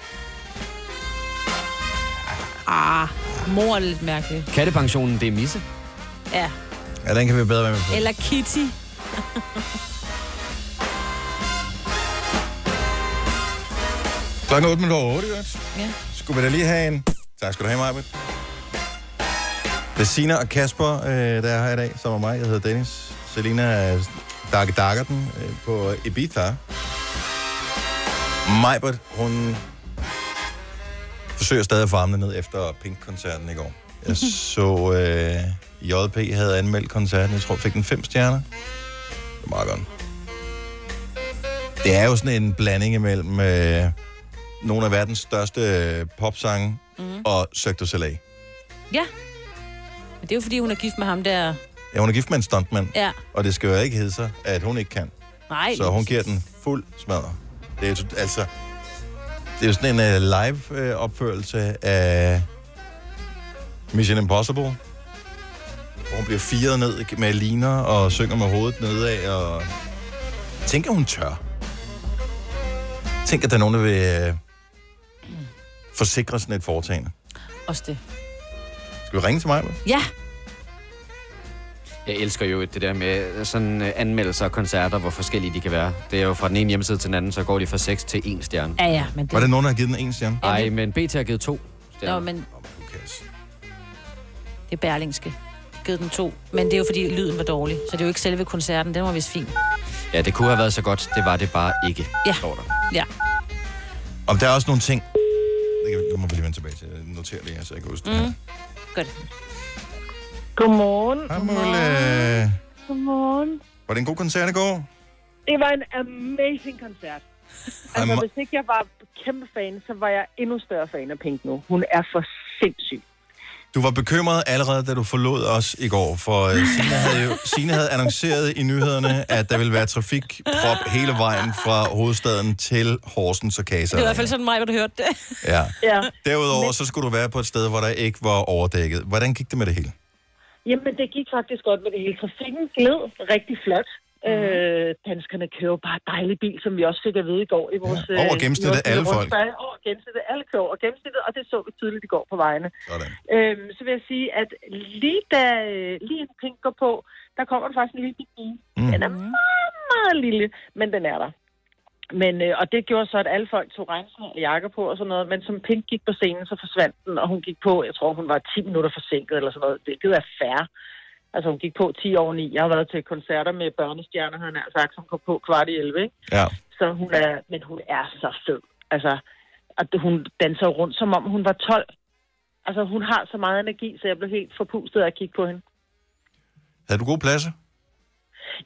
Ah, mor er lidt mærkelig. Kattepensionen, det er misse. Ja. Ja, den kan vi bedre være med på. Eller Kitty. Klokken 8 minutter over 8, godt. Ja. Skulle vi da lige have en... Tak skal du have, Majbet. Det er Sina og Kasper, øh, der er her i dag, som er mig. Jeg hedder Dennis. Selina er Dark Darkerten øh, på Ibiza. Majbert, hun forsøger stadig at farme ned efter Pink-koncerten i går. Jeg så, øh, JP havde anmeldt koncerten. Jeg tror, fik den fem stjerner. Det er meget godt. Det er jo sådan en blanding imellem øh, nogle af verdens største øh, popsange mm. og Cirque du Soleil. Ja. Men det er jo fordi, hun er gift med ham der. Ja, hun er gift med en stuntmand, Ja. og det skal jo ikke hedde sig, at hun ikke kan. Nej. Så hun giver den fuld smadre. Det er jo altså... Det er jo sådan en uh, live-opførelse af Mission Impossible. Hvor hun bliver firet ned med liner og synger med hovedet nedad. Og... Tænk, at hun tør. Tænk, at der er nogen, der vil uh, forsikre sådan et foretagende. Også det. Skal vi ringe til mig? Ja. Jeg elsker jo det der med sådan øh, anmeldelser og koncerter, hvor forskellige de kan være. Det er jo fra den ene hjemmeside til den anden, så går de fra 6 til 1 stjerne. Ja, ja, men det... Var det nogen, der har givet den en stjerne? Nej, men BT har givet to Nå, stjerner. men... Det er Berlingske. Givet den to. Men det er jo fordi, lyden var dårlig. Så det er jo ikke selve koncerten. Den var vist fin. Ja, det kunne have været så godt. Det var det bare ikke, Ja. står der. Ja. Om der er også nogle ting... Det, kan, det må vi lige vende tilbage til. Jeg noterer det her, så jeg kan huske det. Mm. Godt. Godmorgen. Hej, Mulle. Godmorgen. Var det en god koncert i går? Det var en amazing koncert. Altså, hvis ikke jeg var kæmpe fan, så var jeg endnu større fan af Pink nu. Hun er for sindssyg. Du var bekymret allerede, da du forlod os i går, for uh, Signe havde jo Signe havde annonceret i nyhederne, at der ville være trafikprop hele vejen fra hovedstaden til Horsens og Kasa. Det var i hvert fald sådan mig, hvor du hørte det. Ja. Ja. Derudover så skulle du være på et sted, hvor der ikke var overdækket. Hvordan gik det med det hele? Jamen, det gik faktisk godt med det hele. Trafikken gled rigtig flot. Mhm. Øh, danskerne kører bare dejlig bil, som vi også fik at vide i går i vores... Ja, over øh, gennemsnittet i vores alle folk. Over gennemsnittet alle kører over gennemsnittet, og det så vi tydeligt i går på vejene. Sådan. Øhm, så vil jeg sige, at lige da lige inden Pink går på, der kommer der faktisk en lille bil. Mm. Den er meget, meget lille, men den er der. Men, øh, og det gjorde så, at alle folk tog regnsmænd og jakker på og sådan noget. Men som Pink gik på scenen, så forsvandt den, og hun gik på, jeg tror, hun var 10 minutter forsinket eller sådan noget. Det, det er fair. Altså, hun gik på 10 over 9. Jeg har været til koncerter med børnestjerner, jeg nær sagt, som kom på kvart i 11, ikke? Ja. Så hun er, men hun er så fed. Altså, at hun danser rundt, som om hun var 12. Altså, hun har så meget energi, så jeg blev helt forpustet af at kigge på hende. Havde du gode pladser?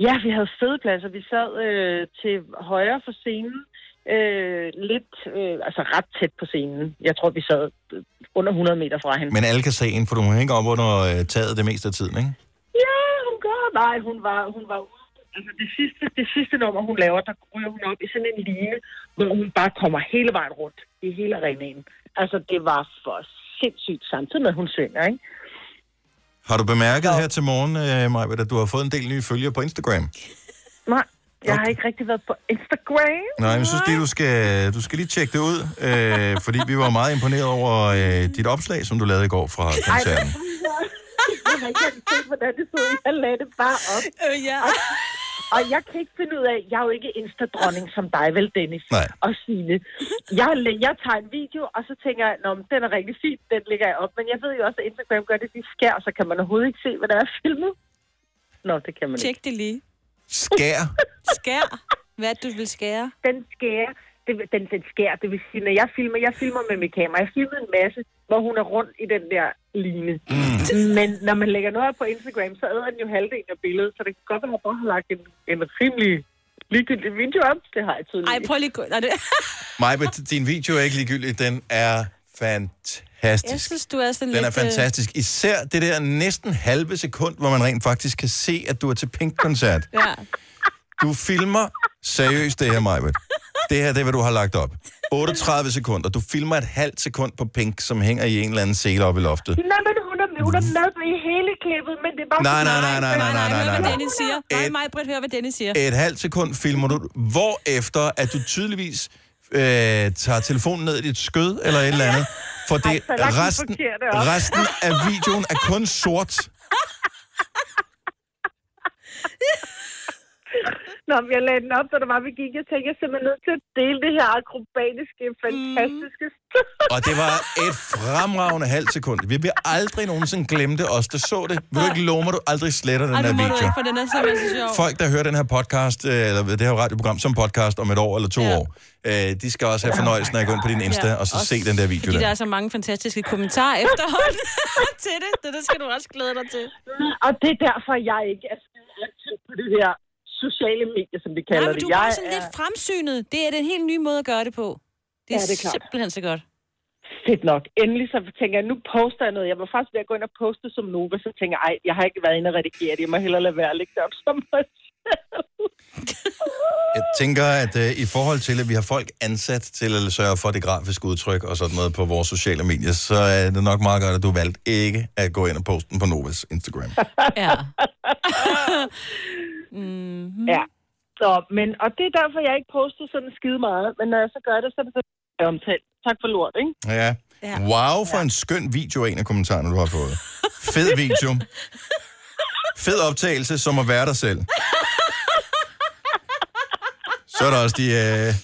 Ja, vi havde fede pladser. Vi sad øh, til højre for scenen, øh, lidt, øh, altså ret tæt på scenen. Jeg tror, vi sad øh, under 100 meter fra hende. Men alle kan se en, for du hænger op under øh, taget det meste af tiden, ikke? Ja, gør. Nej, hun var, hun var Altså det sidste, det sidste nummer, hun laver, der ryger hun op i sådan en line, hvor hun bare kommer hele vejen rundt i hele arenaen. Altså, det var for sindssygt, samtidig med, at hun synger, ikke? Har du bemærket her til morgen, øh, Maja, at du har fået en del nye følgere på Instagram? Nej, jeg har ikke rigtig været på Instagram. Nej, men jeg synes lige, du skal, du skal lige tjekke det ud, øh, fordi vi var meget imponeret over øh, dit opslag, som du lavede i går fra koncerten. Jeg har ikke engang set, hvordan det så ud. Jeg lagde det bare op. Øh, ja. Og, og jeg kan ikke finde ud af, jeg er jo ikke Insta-dronning som dig, vel, Dennis? Nej. Og Signe. Jeg, jeg tager en video, og så tænker jeg, Nå, den er rigtig fin, den lægger jeg op. Men jeg ved jo også, at Instagram gør det, de skær, så kan man overhovedet ikke se, hvad der er filmet. Nå, det kan man Tjek ikke. det lige. Skær? Skær? Hvad du vil skære? Den skærer. Det, den, den skærer, det vil sige, når jeg filmer, jeg filmer med mit kamera. Jeg filmer en masse, hvor hun er rundt i den der line. Mm. Men når man lægger noget op på Instagram, så æder den jo halvdelen af billedet, så det kan godt være, at jeg bare har lagt en, en rimelig ligegyldig video op. Det har jeg tydeligvis. Ej, prøv lige... Nej, det... Maja, din video er ikke ligegyldig, den er fantastisk. Jeg synes, du er sådan Den er lidt... øh, fantastisk. Især det der næsten halve sekund, hvor man rent faktisk kan se, at du er til Pink-koncert. Ja. Du filmer seriøst det her, Maja. Det her, det er, hvad du har lagt op. 38 sekunder. Du filmer et halvt sekund på Pink, som hænger i en eller anden sele oppe i loftet. Nej, men hun er, hun er med i hele klippet, men det er bare... Nej, nej, nej, nej, nej, nej, nej, nej, hvad nej. Dennis siger. Nej, mig, Britt, hør, hvad Dennis siger. Et halvt sekund filmer du, hvor efter at du tydeligvis øh, tager telefonen ned i dit skød eller et eller andet. For det, resten, op. resten af videoen er kun sort. Nå, jeg lagde den op, da der var, vi gik. Jeg tænkte, jeg er simpelthen nødt til at dele det her akrobatiske, fantastiske mm. Og det var et fremragende halvt sekund. Vi vil aldrig nogensinde glemme det, os der så det. Vil du ikke love mig, du aldrig sletter den Ej, her må du video? ikke, for den er simpelthen så sjov. Folk, der hører den her podcast, øh, eller det her radioprogram som podcast om et år eller to Ja. år, øh, de skal også have fornøjelsen af at gå ind på din Insta, og så også se den der video Fordi der der. er så mange fantastiske kommentarer efterhånden til det. Det, det skal du også glæde dig til. Og det er derfor, jeg ikke er på det her sociale medier, som vi Nej, kalder men det. du er sådan lidt fremsynet. Det er den helt nye måde at gøre det på. Det er, Ja, det er klart. simpelthen så godt. Fedt nok. Endelig så tænker jeg, nu poster jeg noget. Jeg var faktisk ved at gå ind og poste som Nova, så tænker jeg, ej, jeg har ikke været inde og redigere det. Jeg må hellere lade være at lægge det op som mig Jeg tænker, at øh, i forhold til, at vi har folk ansat til at sørge for det grafiske udtryk og sådan noget på vores sociale medier, så er det nok meget godt, at du valgte ikke at gå ind og poste den på Novas Instagram. Ja. mm-hmm. Ja. Så, men, og det er derfor, jeg ikke poster sådan skide meget. Men når jeg så gør det, så er det omtalt. Tak for lort, ikke? Ja. Wow for en skøn video, er en af kommentarerne, du har fået. Fed video. Fed optagelse, som at være dig selv. Så er der også de øh,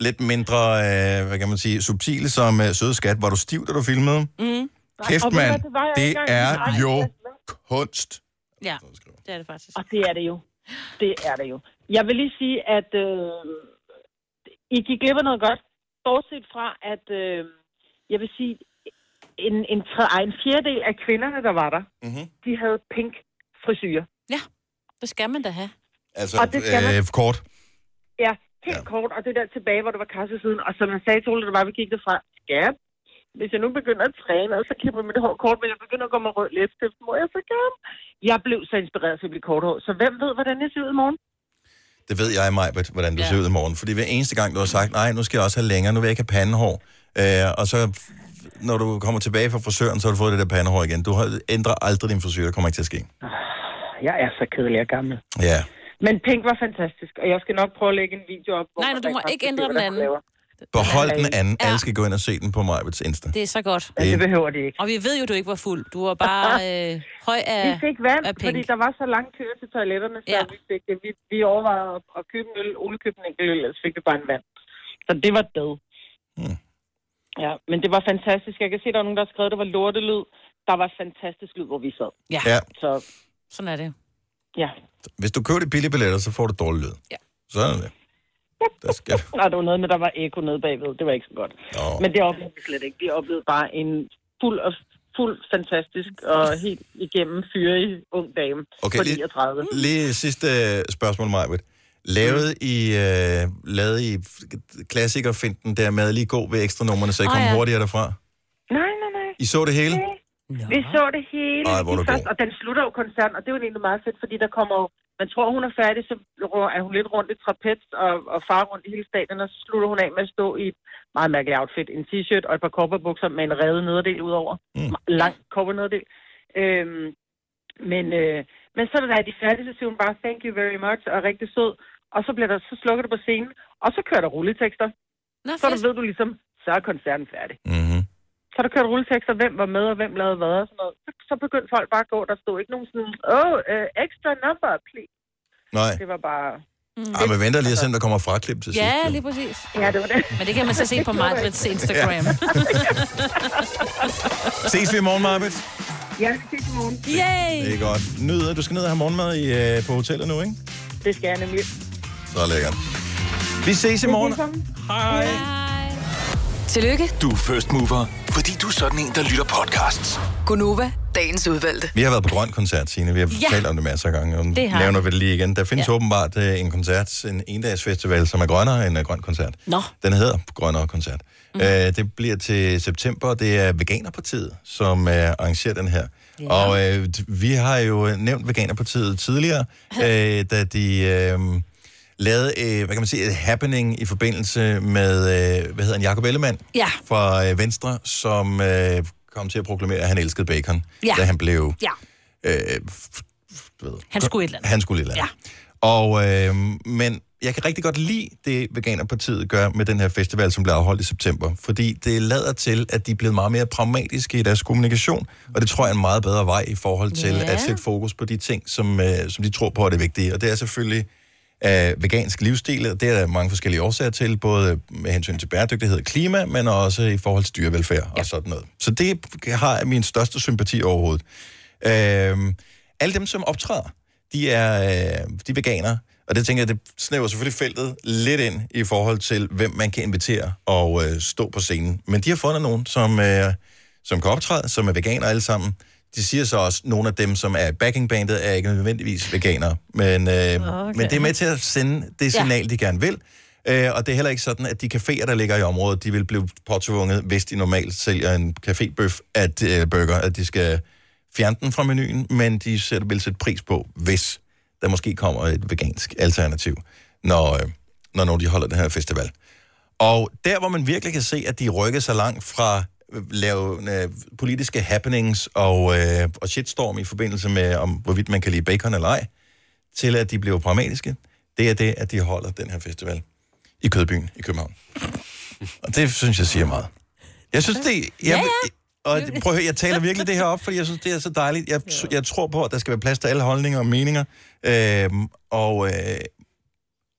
lidt mindre, øh, hvad kan man sige, subtile som øh, søde skat. Var du stiv, da du filmede? Mm. Kæft, mand. det Det er jo kunst. Ja, det er det faktisk. Og det er det jo. Det er det jo. Jeg vil lige sige, at øh, I gik glip af noget godt. Bortset fra, at øh, jeg vil sige, en, en, tre, ej, en fjerdedel af kvinderne, der var der, mm-hmm. de havde pink frisyrer. Ja, det skal man da have. Altså, Og det skal man- øh, kort. Ja, helt ja. kort, og det der tilbage, hvor det var kassesiden. Og som jeg sagde til Ole, det var, vi gik derfra. Skat, hvis jeg nu begynder at træne, og så klipper mit hår kort, men jeg begynder at gå med rød læbstift, må jeg så gerne. Jeg blev så inspireret til at blive korthår, så hvem ved, hvordan jeg ser ud i morgen? Det ved jeg, Majbert, hvordan du ja. ser ud i morgen. Fordi hver eneste gang, du har sagt, nej, nu skal jeg også have længere, nu vil jeg ikke have pandehår. Øh, og så, når du kommer tilbage fra frisøren, så har du fået det der pandehår igen. Du har, ændrer aldrig din frisyr, det kommer ikke til at ske. Jeg er så kedelig og gammel. Ja. Men pink var fantastisk, og jeg skal nok prøve at lægge en video op. hvor Nej, nej, du må ikke ændre den anden. laver. Behold den anden. Ja. Alle skal gå ind og se den på Majberts Insta. Det er så godt. Ja, det behøver de ikke. Og vi ved jo, du ikke var fuld. Du var bare øh, høj af Vi fik vand, af pink. fordi der var så lang kø til toiletterne, så Ja. vi, fik, vi, vi overvejede at, købe en øl. Ole købte en enkelt øl, ellers fik vi bare en vand. Så det var død. Hmm. Ja, men det var fantastisk. Jeg kan se, der er nogen, der har skrevet, at det var lortelyd. Der var fantastisk lyd, hvor vi sad. Ja. Ja. Så Sådan er det. ja. Hvis du køber de billige billetter, så får du dårlig lyd. Ja. Sådan er det. Der skal... Og der var noget med, der var ekko nede bagved. Det var ikke så godt. Oh. Men det oplevede vi slet ikke. Vi oplevede bare en fuld og fuld fantastisk og helt igennem fyrig ung dame Okay, på lige- 39. Lige sidste øh, spørgsmål, Majbert. Lavede I, øh, lavede I klassikerfinden der med lige gå ved ekstra nummerne, så I Åh, kom ja. hurtigere derfra? Nej, nej, nej. I så det hele? Vi så det hele Ej, hvor er du først, og den slutter jo koncerten, og det er jo egentlig meget fedt, fordi der kommer jo, man tror, hun er færdig, så er hun lidt rundt i trapez og, og far rundt i hele stadion, og så slutter hun af med at stå i et meget mærkeligt outfit, en t-shirt og et par kopperbukser med en revet nederdel udover. Mm. Lang koppernederdel. Øhm, men, øh, men så da de er færdige, så siger hun bare, thank you very much, og er rigtig sød. Og så, bliver der, så slukker det på scenen, og så kører der rulletekster. Nå, så der ved du ligesom, så er koncerten færdig. Mm-hmm. Så der kørte rulletekster, hvem var med, og hvem lavede hvad og sådan noget. Så, så begyndte folk bare at gå, der stod ikke nogen sådan, oh, uh, extra number, please. Nej. Det var bare... Mm. Ej, men venter lige at se, om der kommer fraklip til sidst. Ja, lige præcis. Ja, det var det. Men det kan man så se på Majbrits Instagram. Ses vi i morgen, Majbert? Ja, vi ses i morgen. Yay! Det er godt. Nyd, du skal ned og have morgenmad i, øh, på hotellet nu, ikke? Det skal jeg nemlig. Så lækkert. Vi ses i morgen. Hej. Tillykke, Du er first mover, fordi du er sådan en, der lytter podcasts. Gunova, dagens udvalgte. Vi har været på Grøn Koncert, Signe. Vi har Ja. talt om det masser af gange, og Det har nævner vi. lige igen. Der findes ja. åbenbart uh, en koncert, en endagsfestival, som er grønnere end en grøn koncert. Nå. Den hedder Grønnere Koncert. Mm. Uh, det bliver til september, det er Veganerpartiet, som uh, arrangerer den her. Ja. Og uh, vi har jo nævnt Veganerpartiet tidligere, uh, da de uh, lavede, uh, hvad kan man sige, et happening i forbindelse med, uh, hvad hedder han, Jacob Ellemann Ja. fra uh, Venstre, som uh, kom til at proklamere, at han elskede bacon, Ja. da han blev Ja, øh, ved, han skulle et eller andet. han skulle et eller andet. Ja. Og, øh, men jeg kan rigtig godt lide det, Veganerpartiet gør med den her festival, som bliver afholdt i september. Fordi det lader til, at de er blevet meget mere pragmatiske i deres kommunikation. Og det tror jeg er en meget bedre vej i forhold til Ja. at sætte fokus på de ting, som, øh, som de tror på er det vigtige. Og det er selvfølgelig af vegansk livsstil, og det er der mange forskellige årsager til, både med hensyn til bæredygtighed og klima, men også i forhold til dyrevelfærd ja. og sådan noget. Så det har min største sympati overhovedet. Øhm, alle dem, som optræder, de er, øh, de er veganere, og det tænker jeg, det snæver selvfølgelig feltet lidt ind i forhold til, hvem man kan invitere og øh, stå på scenen. Men de har fundet nogen, som, øh, som kan optræde, som er veganere alle sammen. De siger så også, at nogle af dem, som er backingbandet, er ikke nødvendigvis veganere. Men, øh, okay. men det er med til at sende det signal, ja. de gerne vil. Øh, og det er heller ikke sådan, at de caféer, der ligger i området, de vil blive påtvunget, hvis de normalt sælger en cafébøf, at øh, burger, at de skal fjerne den fra menuen, men de sætter, vil sætte pris på, hvis der måske kommer et vegansk alternativ, når, øh, når, når de holder den her festival. Og der, hvor man virkelig kan se, at de rykker sig langt fra lave øh, politiske happenings og, øh, og shitstorm i forbindelse med, om hvorvidt man kan lide bacon eller ej, til at de bliver pragmatiske, det er det, at de holder den her festival i Kødbyen i København. Og det synes jeg siger meget. Jeg synes, det... Jeg, Ja, ja. Og prøv at høre, jeg taler virkelig det her op, fordi jeg synes, det er så dejligt. Jeg, jeg tror på, at der skal være plads til alle holdninger og meninger. Øhm, og, øh,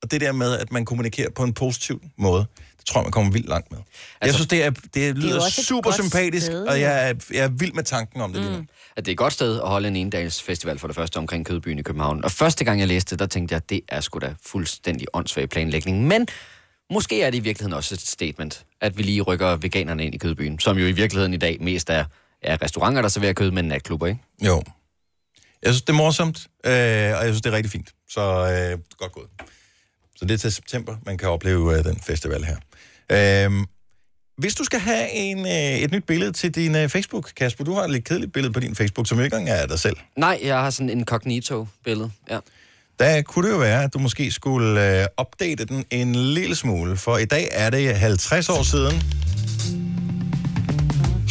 og det der med, at man kommunikerer på en positiv måde, det tror jeg, man kommer vildt langt med. Altså, jeg synes, det, er, det lyder jo også et super sympatisk, sted, og jeg er, jeg er vild med tanken om det. Mm. At det er et godt sted at holde en endags festival for det første omkring Kødbyen i København. Og første gang jeg læste det, der tænkte jeg, at det er sgu da fuldstændig åndssvag planlægning. Men måske er det i virkeligheden også et statement, at vi lige rykker veganerne ind i Kødbyen, som jo i virkeligheden i dag mest er, er restauranter, der serverer kød, men natklubber, ikke? Jo. Jeg synes, det er morsomt, øh, og jeg synes, det er rigtig fint. Så øh, godt gået. Så det er til september, man kan opleve øh, den festival her. Øh, hvis du skal have en, øh, et nyt billede til din øh, Facebook, Kasper, du har et lidt kedeligt billede på din Facebook, som ikke engang er dig selv. Nej, jeg har sådan en incognito-billede, ja. Der kunne det jo være, at du måske skulle øh, opdate den en lille smule, for i dag er det 50 år siden,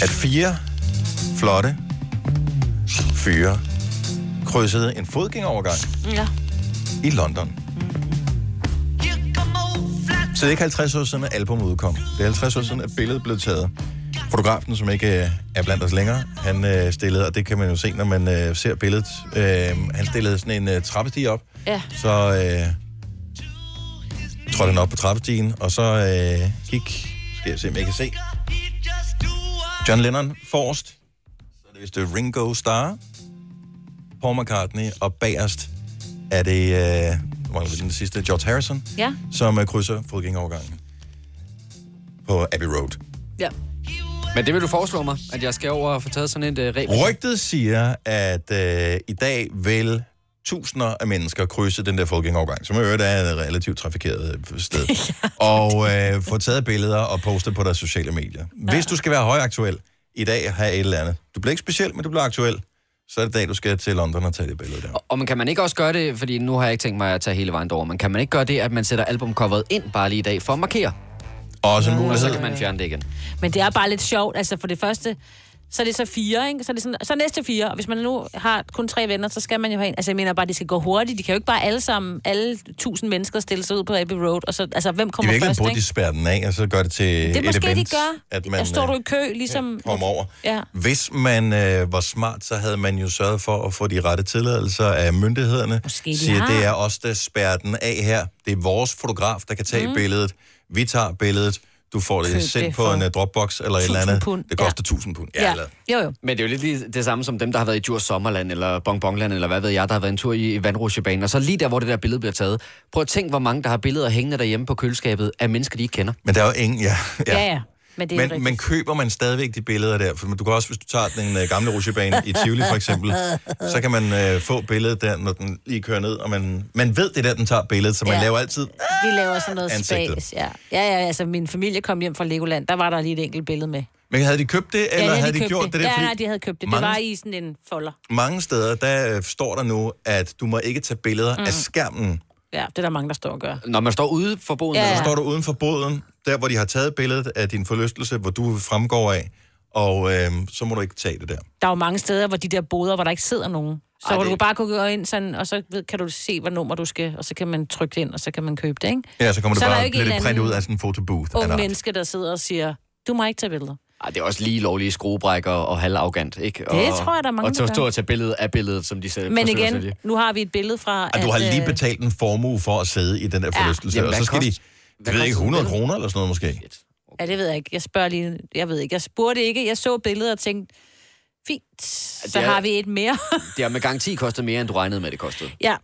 at fire flotte fyre krydsede en fodgængerovergang Ja. i London. Så det er ikke 50 år siden, at albumet udkom. Det er 50 år siden, at billedet blev taget. Fotografen, som ikke øh, er blandt os længere, han øh, stillede, og det kan man jo se, når man øh, ser billedet, øh, han stillede sådan en øh, trappestige op, Ja. så øh, trådte han op på trappestigen, og så øh, gik, skal jeg se, om jeg kan se, John Lennon forrest, så er det vist øh, Ringo Starr, Paul McCartney, og bagerst er det, øh, hvor var den sidste, George Harrison, Ja. som øh, krydser fodgængerovergangen på Abbey Road. Ja. Men det vil du foreslå mig, at jeg skal over og få taget sådan et uh, reb. Rygtet siger, at øh, i dag vil tusinder af mennesker krydse den der fodgængerovergang, som i øvrigt er et relativt trafikeret øh, sted, og øh, få taget billeder og poste på deres sociale medier. Hvis du skal være højaktuel i dag, have et eller andet. Du bliver ikke speciel, men du bliver aktuel. Så er det dag, du skal til London og tage det billede der. Og man kan man ikke også gøre det, fordi nu har jeg ikke tænkt mig at tage hele vejen derover, men kan man ikke gøre det, at man sætter albumcoveret ind bare lige i dag for at markere? Også en Og så mulighed. kan man fjerne det igen. Men det er bare lidt sjovt. Altså for det første, så er det så fire, ikke? Så er det sådan, så næste fire. Og hvis man nu har kun tre venner, så skal man jo have en. Altså jeg mener bare, de skal gå hurtigt. De kan jo ikke bare alle sammen, alle tusind mennesker stille sig ud på Abbey Road. Og så, altså hvem kommer først, ikke? de spærre den af, og så gør det til Det er et måske, event, de gør. at Man, man står du øh, i kø, ligesom... kommer over. Ja. Hvis man øh, var smart, så havde man jo sørget for at få de rette tilladelser af myndighederne. Måske de Siger, har. det er os, der spærrer den af her. Det er vores fotograf, der kan tage mm. billedet. Vi tager billedet. Du får det Køb sendt det på en uh, Dropbox eller et eller 1000 andet. pund. Det koster 1000 pund. Ja. eller- Jo, jo. Men det er jo lidt lige det samme som dem, der har været i Djurs Sommerland, eller Bonbonland, eller hvad ved jeg, der har været en tur i, vandrutsjebanen. Og så lige der, hvor det der billede bliver taget. Prøv at tænke, hvor mange, der har billeder hængende derhjemme på køleskabet af mennesker, de ikke kender. Men der er jo ingen... Ja, Ja, ja. Men det er Men, men køber man stadigvæk de billeder der? For du kan også, hvis du tager den øh, gamle rutsjebane i Tivoli for eksempel, så kan man øh, få billedet der, når den lige kører ned, og man, man ved, det er der, den tager billedet, så man Ja. laver altid... De laver sådan noget Ansigtet. spas. Ja. ja, ja, altså min familie kom hjem fra Legoland, der var der lige et enkelt billede med. Men havde de købt det, eller ja, havde de købt gjort det, det der? Ja, nej, de havde købt det. mange- Det var i sådan en folder. Mange steder, der øh, står der nu, at du må ikke tage billeder. Mm. af skærmen. Ja, det er der mange, der står og gør. Når man står ude for boden, Ja, Så ja. står du uden for båden, der hvor de har taget billedet af din forlystelse, hvor du fremgår af, og øh, så må du ikke tage det der. Der er jo mange steder, hvor de der boder, hvor der ikke sidder nogen. Så Ej, det- du kan bare kunne gå ind sådan, og så ved- kan du se, hvad nummer du skal, og så kan man trykke det ind, og så kan man købe det, ikke? Ja, så kommer det Så der bare lidt print ud af sådan en fotobooth. Ung art. menneske, der sidder og siger, du må ikke tage billeder. Ej, det er også lige lovlige skruebrækker og halvarrogant, ikke? Og, Det tror jeg, der er mange, Og der at stå gør. og tage billedet af billedet, som de selv Men at igen, nu har vi et billede fra... Og du har at, lige øh, betalt en formue for at sidde i den der Ja. forlystelse, Jamen, og så skal de, kost- det hvad ved jeg ikke, koster 100 billedet? kroner eller sådan noget måske. Ja, det ved jeg ikke. Jeg spørger lige... Jeg ved ikke. Jeg spurgte ikke. Jeg så billedet og tænkte, fint, så det er- har vi et mere. Det har med garanti kostet mere, end du regnede med, det kostede. ja.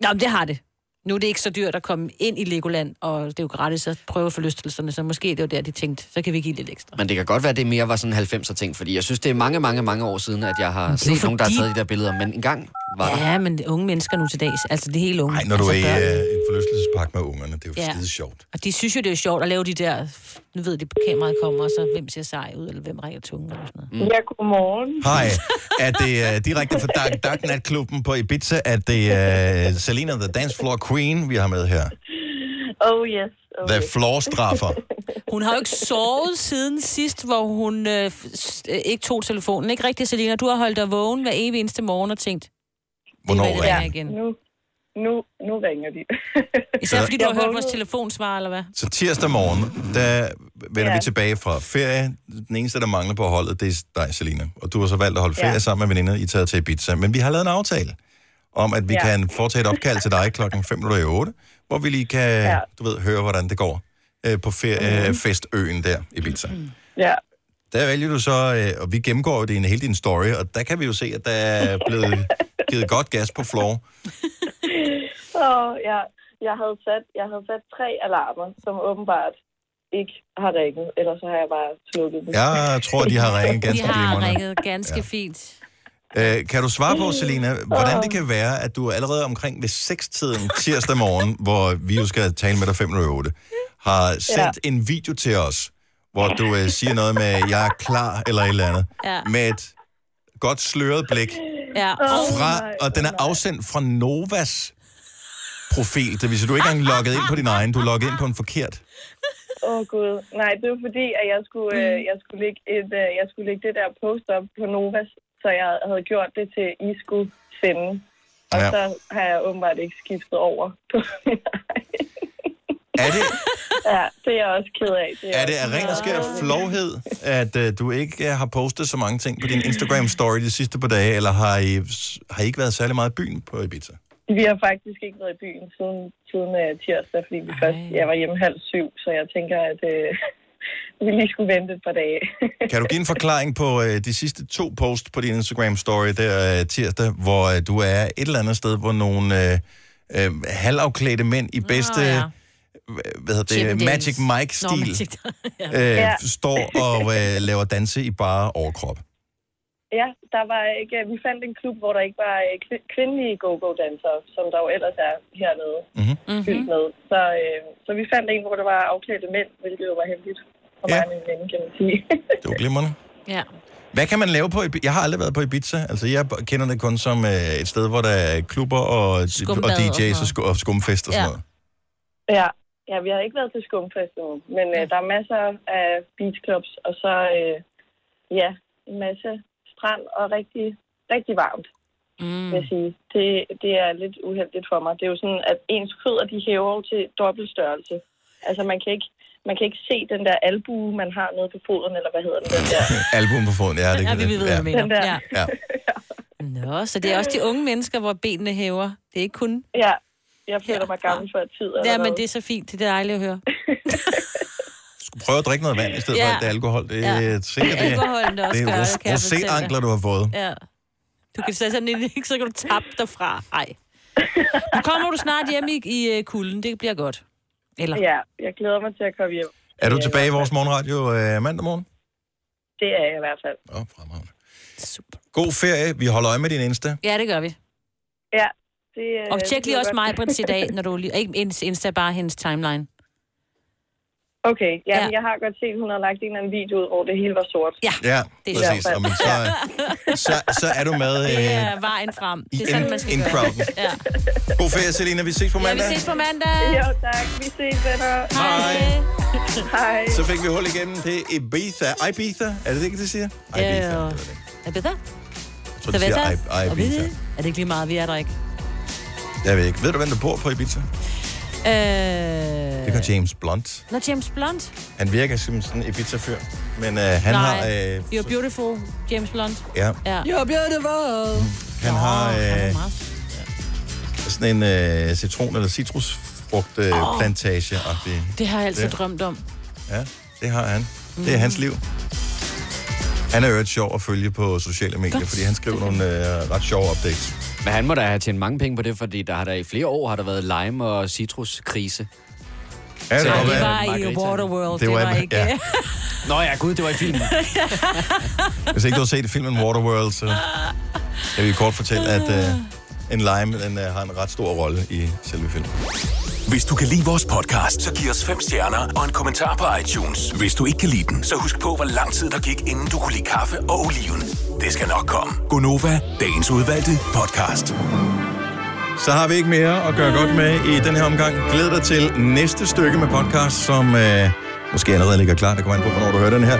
Nå, men det har det. Nu er det ikke så dyrt at komme ind i Legoland, og det er jo gratis at prøve forlystelserne, så måske det var der, de tænkte, så kan vi give lidt ekstra. Men det kan godt være, at det mere var sådan 90'er ting, fordi jeg synes, det er mange, mange, mange år siden, at jeg har set nogen, der har taget de der billeder. Men engang var der. Ja, men unge mennesker nu til dags, altså det hele unge. Nej, når du altså er i børn. øh, en forlystelsespark med ungerne, det er jo Ja. skide sjovt. Og de synes jo, det er sjovt at lave de der... Nu ved de, kameraet kommer, og så hvem ser sej ud, eller hvem rækker tungen, eller sådan noget. Mm. Ja, godmorgen. Hej, er det uh, direkte fra Dark, Dark Nat Klubben på Ibiza, at det er uh, Selena, the Dance Floor Queen, vi har med her. Oh yes. Oh, The yes. Floor Straffer. Hun har jo ikke sovet siden sidst, hvor hun øh, øh, ikke tog telefonen. Ikke rigtigt, Selina? Du har holdt dig vågen hver evig eneste morgen og tænkt, Hvornår det ringer igen. Nu, nu, nu ringer de. Især fordi du har hørt vores telefonsvar, eller hvad? Så tirsdag morgen, der vender Ja. vi tilbage fra ferie. Den eneste, der mangler på holdet, det er dig, Selina. Og du har så valgt at holde ferie Ja. sammen med veninder. I er taget til Ibiza. Men vi har lavet en aftale om, at vi Ja. kan foretage et opkald til dig klokken 5 minutter i 8, hvor vi lige kan, Ja. du ved, høre, hvordan det går øh, på feriefestøen der i Ibiza. Ja. Der vælger du så, øh, og vi gennemgår jo det i hele din story, og der kan vi jo se, at der er blevet givet godt gas på floor. Og jeg, jeg, havde sat, jeg havde sat tre alarmer, som åbenbart ikke har ringet, ellers så har jeg bare slukket dem. Jeg tror, de har ringet De ganske har glimrende. ringet ganske ja. fint. Øh, kan du svare på, Selina, hvordan det kan være, at du allerede omkring ved 6-tiden tirsdag morgen, hvor vi jo skal tale med dig 5 minutter i 8, har sendt ja. en video til os, hvor du øh, siger noget med, jeg er klar, eller et eller andet, Ja. med et godt sløret blik Ja. fra, og den er afsendt fra Novas profil. Det vil sige, du er ikke engang logget ind på din egen, du er logget ind på en forkert. Åh oh, gud. Nej, det var fordi, at jeg skulle, Mm. øh, jeg skulle, lægge, et, øh, jeg skulle lægge det der post op på Novas, så jeg havde gjort det til, I skulle sende. Og Ja. ja. så har jeg åbenbart ikke skiftet over på min egen. Er det, Ja, det er jeg også ked af. Det er det af ren og skær flovhed, at uh, du ikke uh, har postet så mange ting på din Instagram-story de sidste par dage, eller har I, har I ikke været særlig meget i byen på Ibiza? Vi har faktisk ikke været i byen siden, siden uh, tirsdag, fordi vi først, jeg var hjemme halv syv, så jeg tænker, at uh, vi lige skulle vente et par dage. Kan du give en forklaring på øh, de sidste to posts på din Instagram-story der øh, tirsdag, hvor øh, du er et eller andet sted, hvor nogle øh, øh, halvafklædte mænd i bedste, ja. Hvad hedder det. Magic Nå, Mike-stil Magic- ja. øh, Ja. står og øh, laver danse i bare overkrop. ja, der var ikke, vi fandt en klub, hvor der ikke var øh, kvi- kvindelige go-go-dansere, som der jo ellers er hernede Mm-hmm. fyldt med. Så, øh, så vi fandt en, hvor der var afklædte mænd, hvilket jo var heldigt for mig og min ven, kan man sige. Det var glimrende. Ja. Hvad kan man lave på Ibiza? Jeg har aldrig været på Ibiza. Altså, jeg kender det kun som øh, et sted, hvor der er klubber og, og Skumbad og sådan DJ's og, og skumfest og sådan Ja. noget. Ja, ja, vi har ikke været til skumfest endnu, men øh, der er masser af beachclubs, og så øh, ja, en masse strand og rigtig, rigtig varmt, mm. vil jeg sige. Det, det er lidt uheldigt for mig. Det er jo sådan, at ens fødder, de hæver til dobbelt størrelse. Altså, man kan ikke man kan ikke se den der albue, man har nede på foden, eller hvad hedder den, den der. Album på foden, ja, det Ja, kan vi det. ved, hvad du mener. Den der. Ja. Ja. Nå, så det er også de unge mennesker, hvor benene hæver. Det er ikke kun... Ja, jeg føler ja. mig gammel før tid. Ja, men det er så fint. Det er dejligt at høre. Prøv at drikke noget vand i stedet Ja. for alt det alkohol. Det er Ja. sikkert det. Alkoholen, der også det gør er roséankler, dig. du har fået. Ja. Du kan sætte sådan en, så kan du tabe derfra. Ej. Nu kommer du snart hjem i, i øh, kulden. Det bliver godt. Eller? Ja, jeg glæder mig til at komme hjem. Er du tilbage i vores morgenradio øh, mandag morgen? Det er jeg i hvert fald. Åh, fremragende. God ferie. Vi holder øje med din Insta. Ja, det gør vi. Ja, det, øh, Og tjek det lige også mig, Britt, i dag, når du lige... Ikke Insta, bare hendes timeline. Okay, ja, ja. jeg har godt set, hun har lagt en eller anden video ud, hvor det hele var sort. Ja, Ja, det er præcis. i hvert Og men fald. så, så, så er du med Det øh, er vejen frem. Det er sådan, man skal in gøre. crowden. Ja. God ferie, Selina. Vi ses på ja, vi mandag. ses på mandag. Jo, tak. Vi ses, venner. Hej. Hej. Så fik vi hul igennem til Ibiza. Ibiza? Er det det ikke, det siger? Ibiza. Ja. Er det der? Jeg tror, det siger Ibiza. Er det ikke lige meget, vi er der ikke? Jeg ved ikke. Ved du, hvem der bor på Ibiza? Øh... Det gør James Blunt. Nå, James Blunt. Han virker som sådan en Ibiza-fyr. Men øh, han Nej. har... Øh, You're beautiful, James Blunt. ja, Ja. You're beautiful. han har han er øh, meget sådan en øh, citron- eller citrusfrugt øh, plantage Det har jeg altid Det- drømt om. Ja, det har han. Det er hans liv. Han er jo et sjov at følge på sociale medier, Godt. fordi han skriver nogle øh, ret sjove updates. Men han må da have tjent mange penge på det, fordi der har der i flere år har der været lime- og citruskrise. Ja, det var, Det var i. Waterworld, Det det var- var ikke... ja. Nå ja, gud, det var i filmen. Hvis ikke du har set filmen Waterworld, så kan vi kort fortælle, at øh, en lime den, øh, har en ret stor rolle i selve filmen. Hvis du kan lide vores podcast, så giv os fem stjerner og en kommentar på iTunes. Hvis du ikke kan lide den, så husk på, hvor lang tid der gik, inden du kunne lide kaffe og oliven. Det skal nok komme. Gonova, dagens udvalgte podcast. Så har vi ikke mere at gøre godt med i den her omgang. Glæd dig til næste stykke med podcast, som øh, måske allerede ligger klar. Det kommer an på, hvornår du hører den her.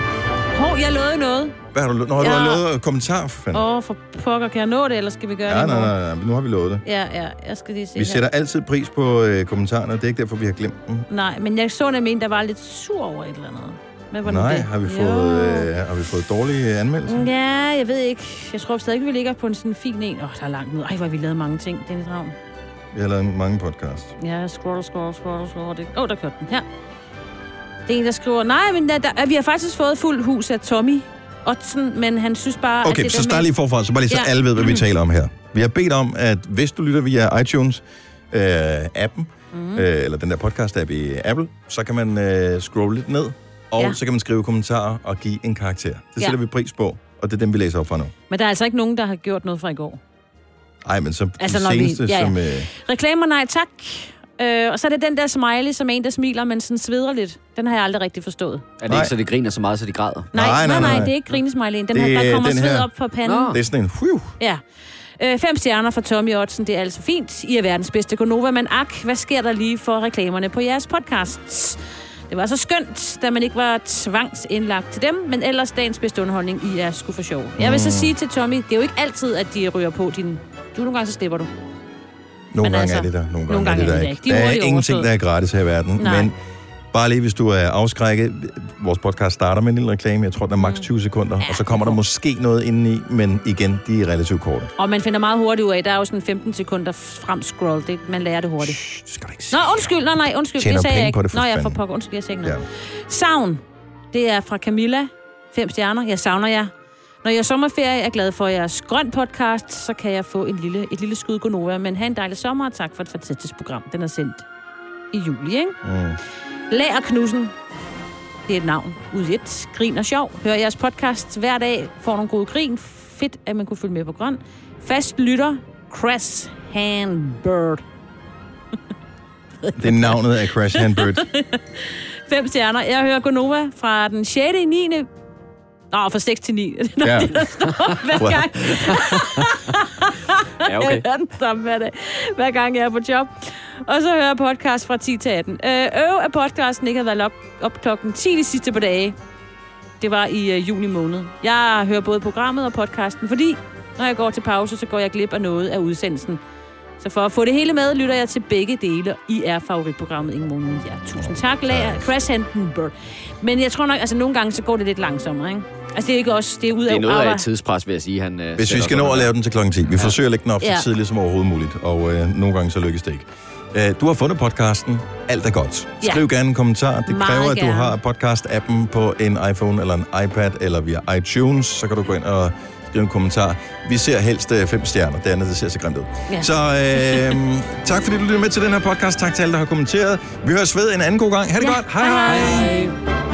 Hov, jeg lovede noget. Hvad har du, når du Ja. har lavet kommentar, for fanden? Åh, oh, for pokker, kan jeg nå det, eller skal vi gøre Ja, det nej, nej, nej, nu har vi lovet det. Ja, ja, jeg skal lige se Vi her. sætter altid pris på øh, kommentarerne, det er ikke derfor, vi har glemt dem. Nej, men jeg så nemlig en, der var lidt sur over et eller andet. Hvad var nu Nej, det? har vi, fået, øh, har vi fået dårlige anmeldelser? Ja, jeg ved ikke. Jeg tror stadig, vi ligger på en sådan fin en. Åh, oh, der er langt ud. Ej, hvor har vi lavet mange ting. Det er lidt ravn. Vi har lavet mange podcast. Ja, scroll, scroll, scroll, scroll. Åh, oh, der kørte den. Her. Det er en, der skriver, nej, men der, der, vi har faktisk fået fuld hus af Tommy Ottsen, men han synes bare, at Okay, det så start lige forfra, så bare lige så Ja. alle ved, hvad vi taler om her. Vi har bedt om, at hvis du lytter via iTunes, øh, appen, mm. øh, eller den der podcast-app i Apple, så kan man øh, scrolle lidt ned, og Ja. ja. så kan man skrive kommentarer og give en karakter. Det Ja. sætter vi pris på, og det er dem, vi læser op fra nu. Men der er altså ikke nogen, der har gjort noget fra i går. Nej, men så Altså, altså, når de vi- seneste, ja, ja. som... Øh, Reklamer, nej tak. Øh, og så er det den der smiley, som er en, der smiler, men sådan sveder lidt. Den har jeg aldrig rigtig forstået. Er det ikke så, de griner så meget, så de græder? Nej, nej, nej, nej, det er ikke grinesmileyen. Den Det her, der er kommer sved her. op på panden. det er sådan en... Whew, Ja. Øh, fem stjerner fra Tommy Ottsen, det er altså fint. I er verdens bedste Gonova, men ak, hvad sker der lige for reklamerne på jeres podcasts? Det var så skønt, da man ikke var tvangsindlagt til dem, men ellers dagens bedste underholdning, I er sgu for sjov. Jeg vil så Mm. sige til Tommy, det er jo ikke altid, at de ryger på din... Du nogle gange, så slipper du. Nogle Men gange altså, er det der, nogle gange, nogle gange er det er der det ikke. ikke. De er Der er ingenting, overstået. der er gratis her i verden, Nej. men bare lige, hvis du er afskrækket. Vores podcast starter med en lille reklame. Jeg tror, den er Mm. maks 20 sekunder, og så kommer der måske noget indeni, men igen, de er relativt korte. Og man finder meget hurtigt ud af, der er jo sådan 15 sekunder frem scroll. Det, man lærer det hurtigt. Shh, skal du ikke Nå, undskyld. Nej, nej, undskyld. Tjener det sagde jeg ikke. det, Nå, jeg får pokker. Undskyld, jeg sagde ikke noget. Ja. Savn. Det er fra Camilla. Fem stjerner. Jeg savner jer. Når jeg er sommerferie er glad for jeres grøn podcast, så kan jeg få en lille, et lille skud Gonova. Men have en dejlig sommer, og tak for et fantastisk program. Den er sendt i juli, ikke? Mm. Lager Knudsen. Det er et navn. Ud i et. Grin og sjov. Hør jeres podcast hver dag. Får nogle gode grin. Fedt, at man kunne følge med på grøn. Fast lytter. Crash Handbird. Det er navnet af Crash Handbird. Fem stjerner. Jeg hører Gonova fra den 6. i 9. Nå, fra 6 til 9. Det er nok Ja. det, der står hver gang. Ja, okay. Jeg hører den samme hver dag, hver gang jeg er på job. Og så hører jeg podcast fra 10 til 18. Øh, øv, at podcasten ikke har været op, op klokken 10 de sidste par dage. Det var i øh, juni måned. Jeg hører både programmet og podcasten, fordi når jeg går til pause, så går jeg glip af noget af udsendelsen. Så for at få det hele med, lytter jeg til begge dele. I er favoritprogrammet Ingen Måned. Ja, tusind tak, Lager. Crash Handenberg. Men jeg tror nok, altså nogle gange, så går det lidt langsommere, ikke? Altså det er ikke også, det er ud af Det er noget af et tidspres, vil jeg sige. Han, øh, Hvis vi skal nå at lave den til klokken 10. Vi forsøger at lægge den op så Ja. tidligt som overhovedet muligt, og øh, nogle gange så lykkes det ikke. Øh, du har fundet podcasten. Alt er godt. Ja. Skriv gerne en kommentar. Det Meget kræver, at du gerne. har podcast-appen på en iPhone eller en iPad eller via iTunes. Så kan du gå ind og skrive en kommentar. Vi ser helst øh, fem stjerner. Det andet, det ser så grimt ud. Ja. Så øh, tak fordi du lyttede med til den her podcast. Tak til alle, der har kommenteret. Vi høres ved en anden god gang. Ha' det godt. Hej hej. hej.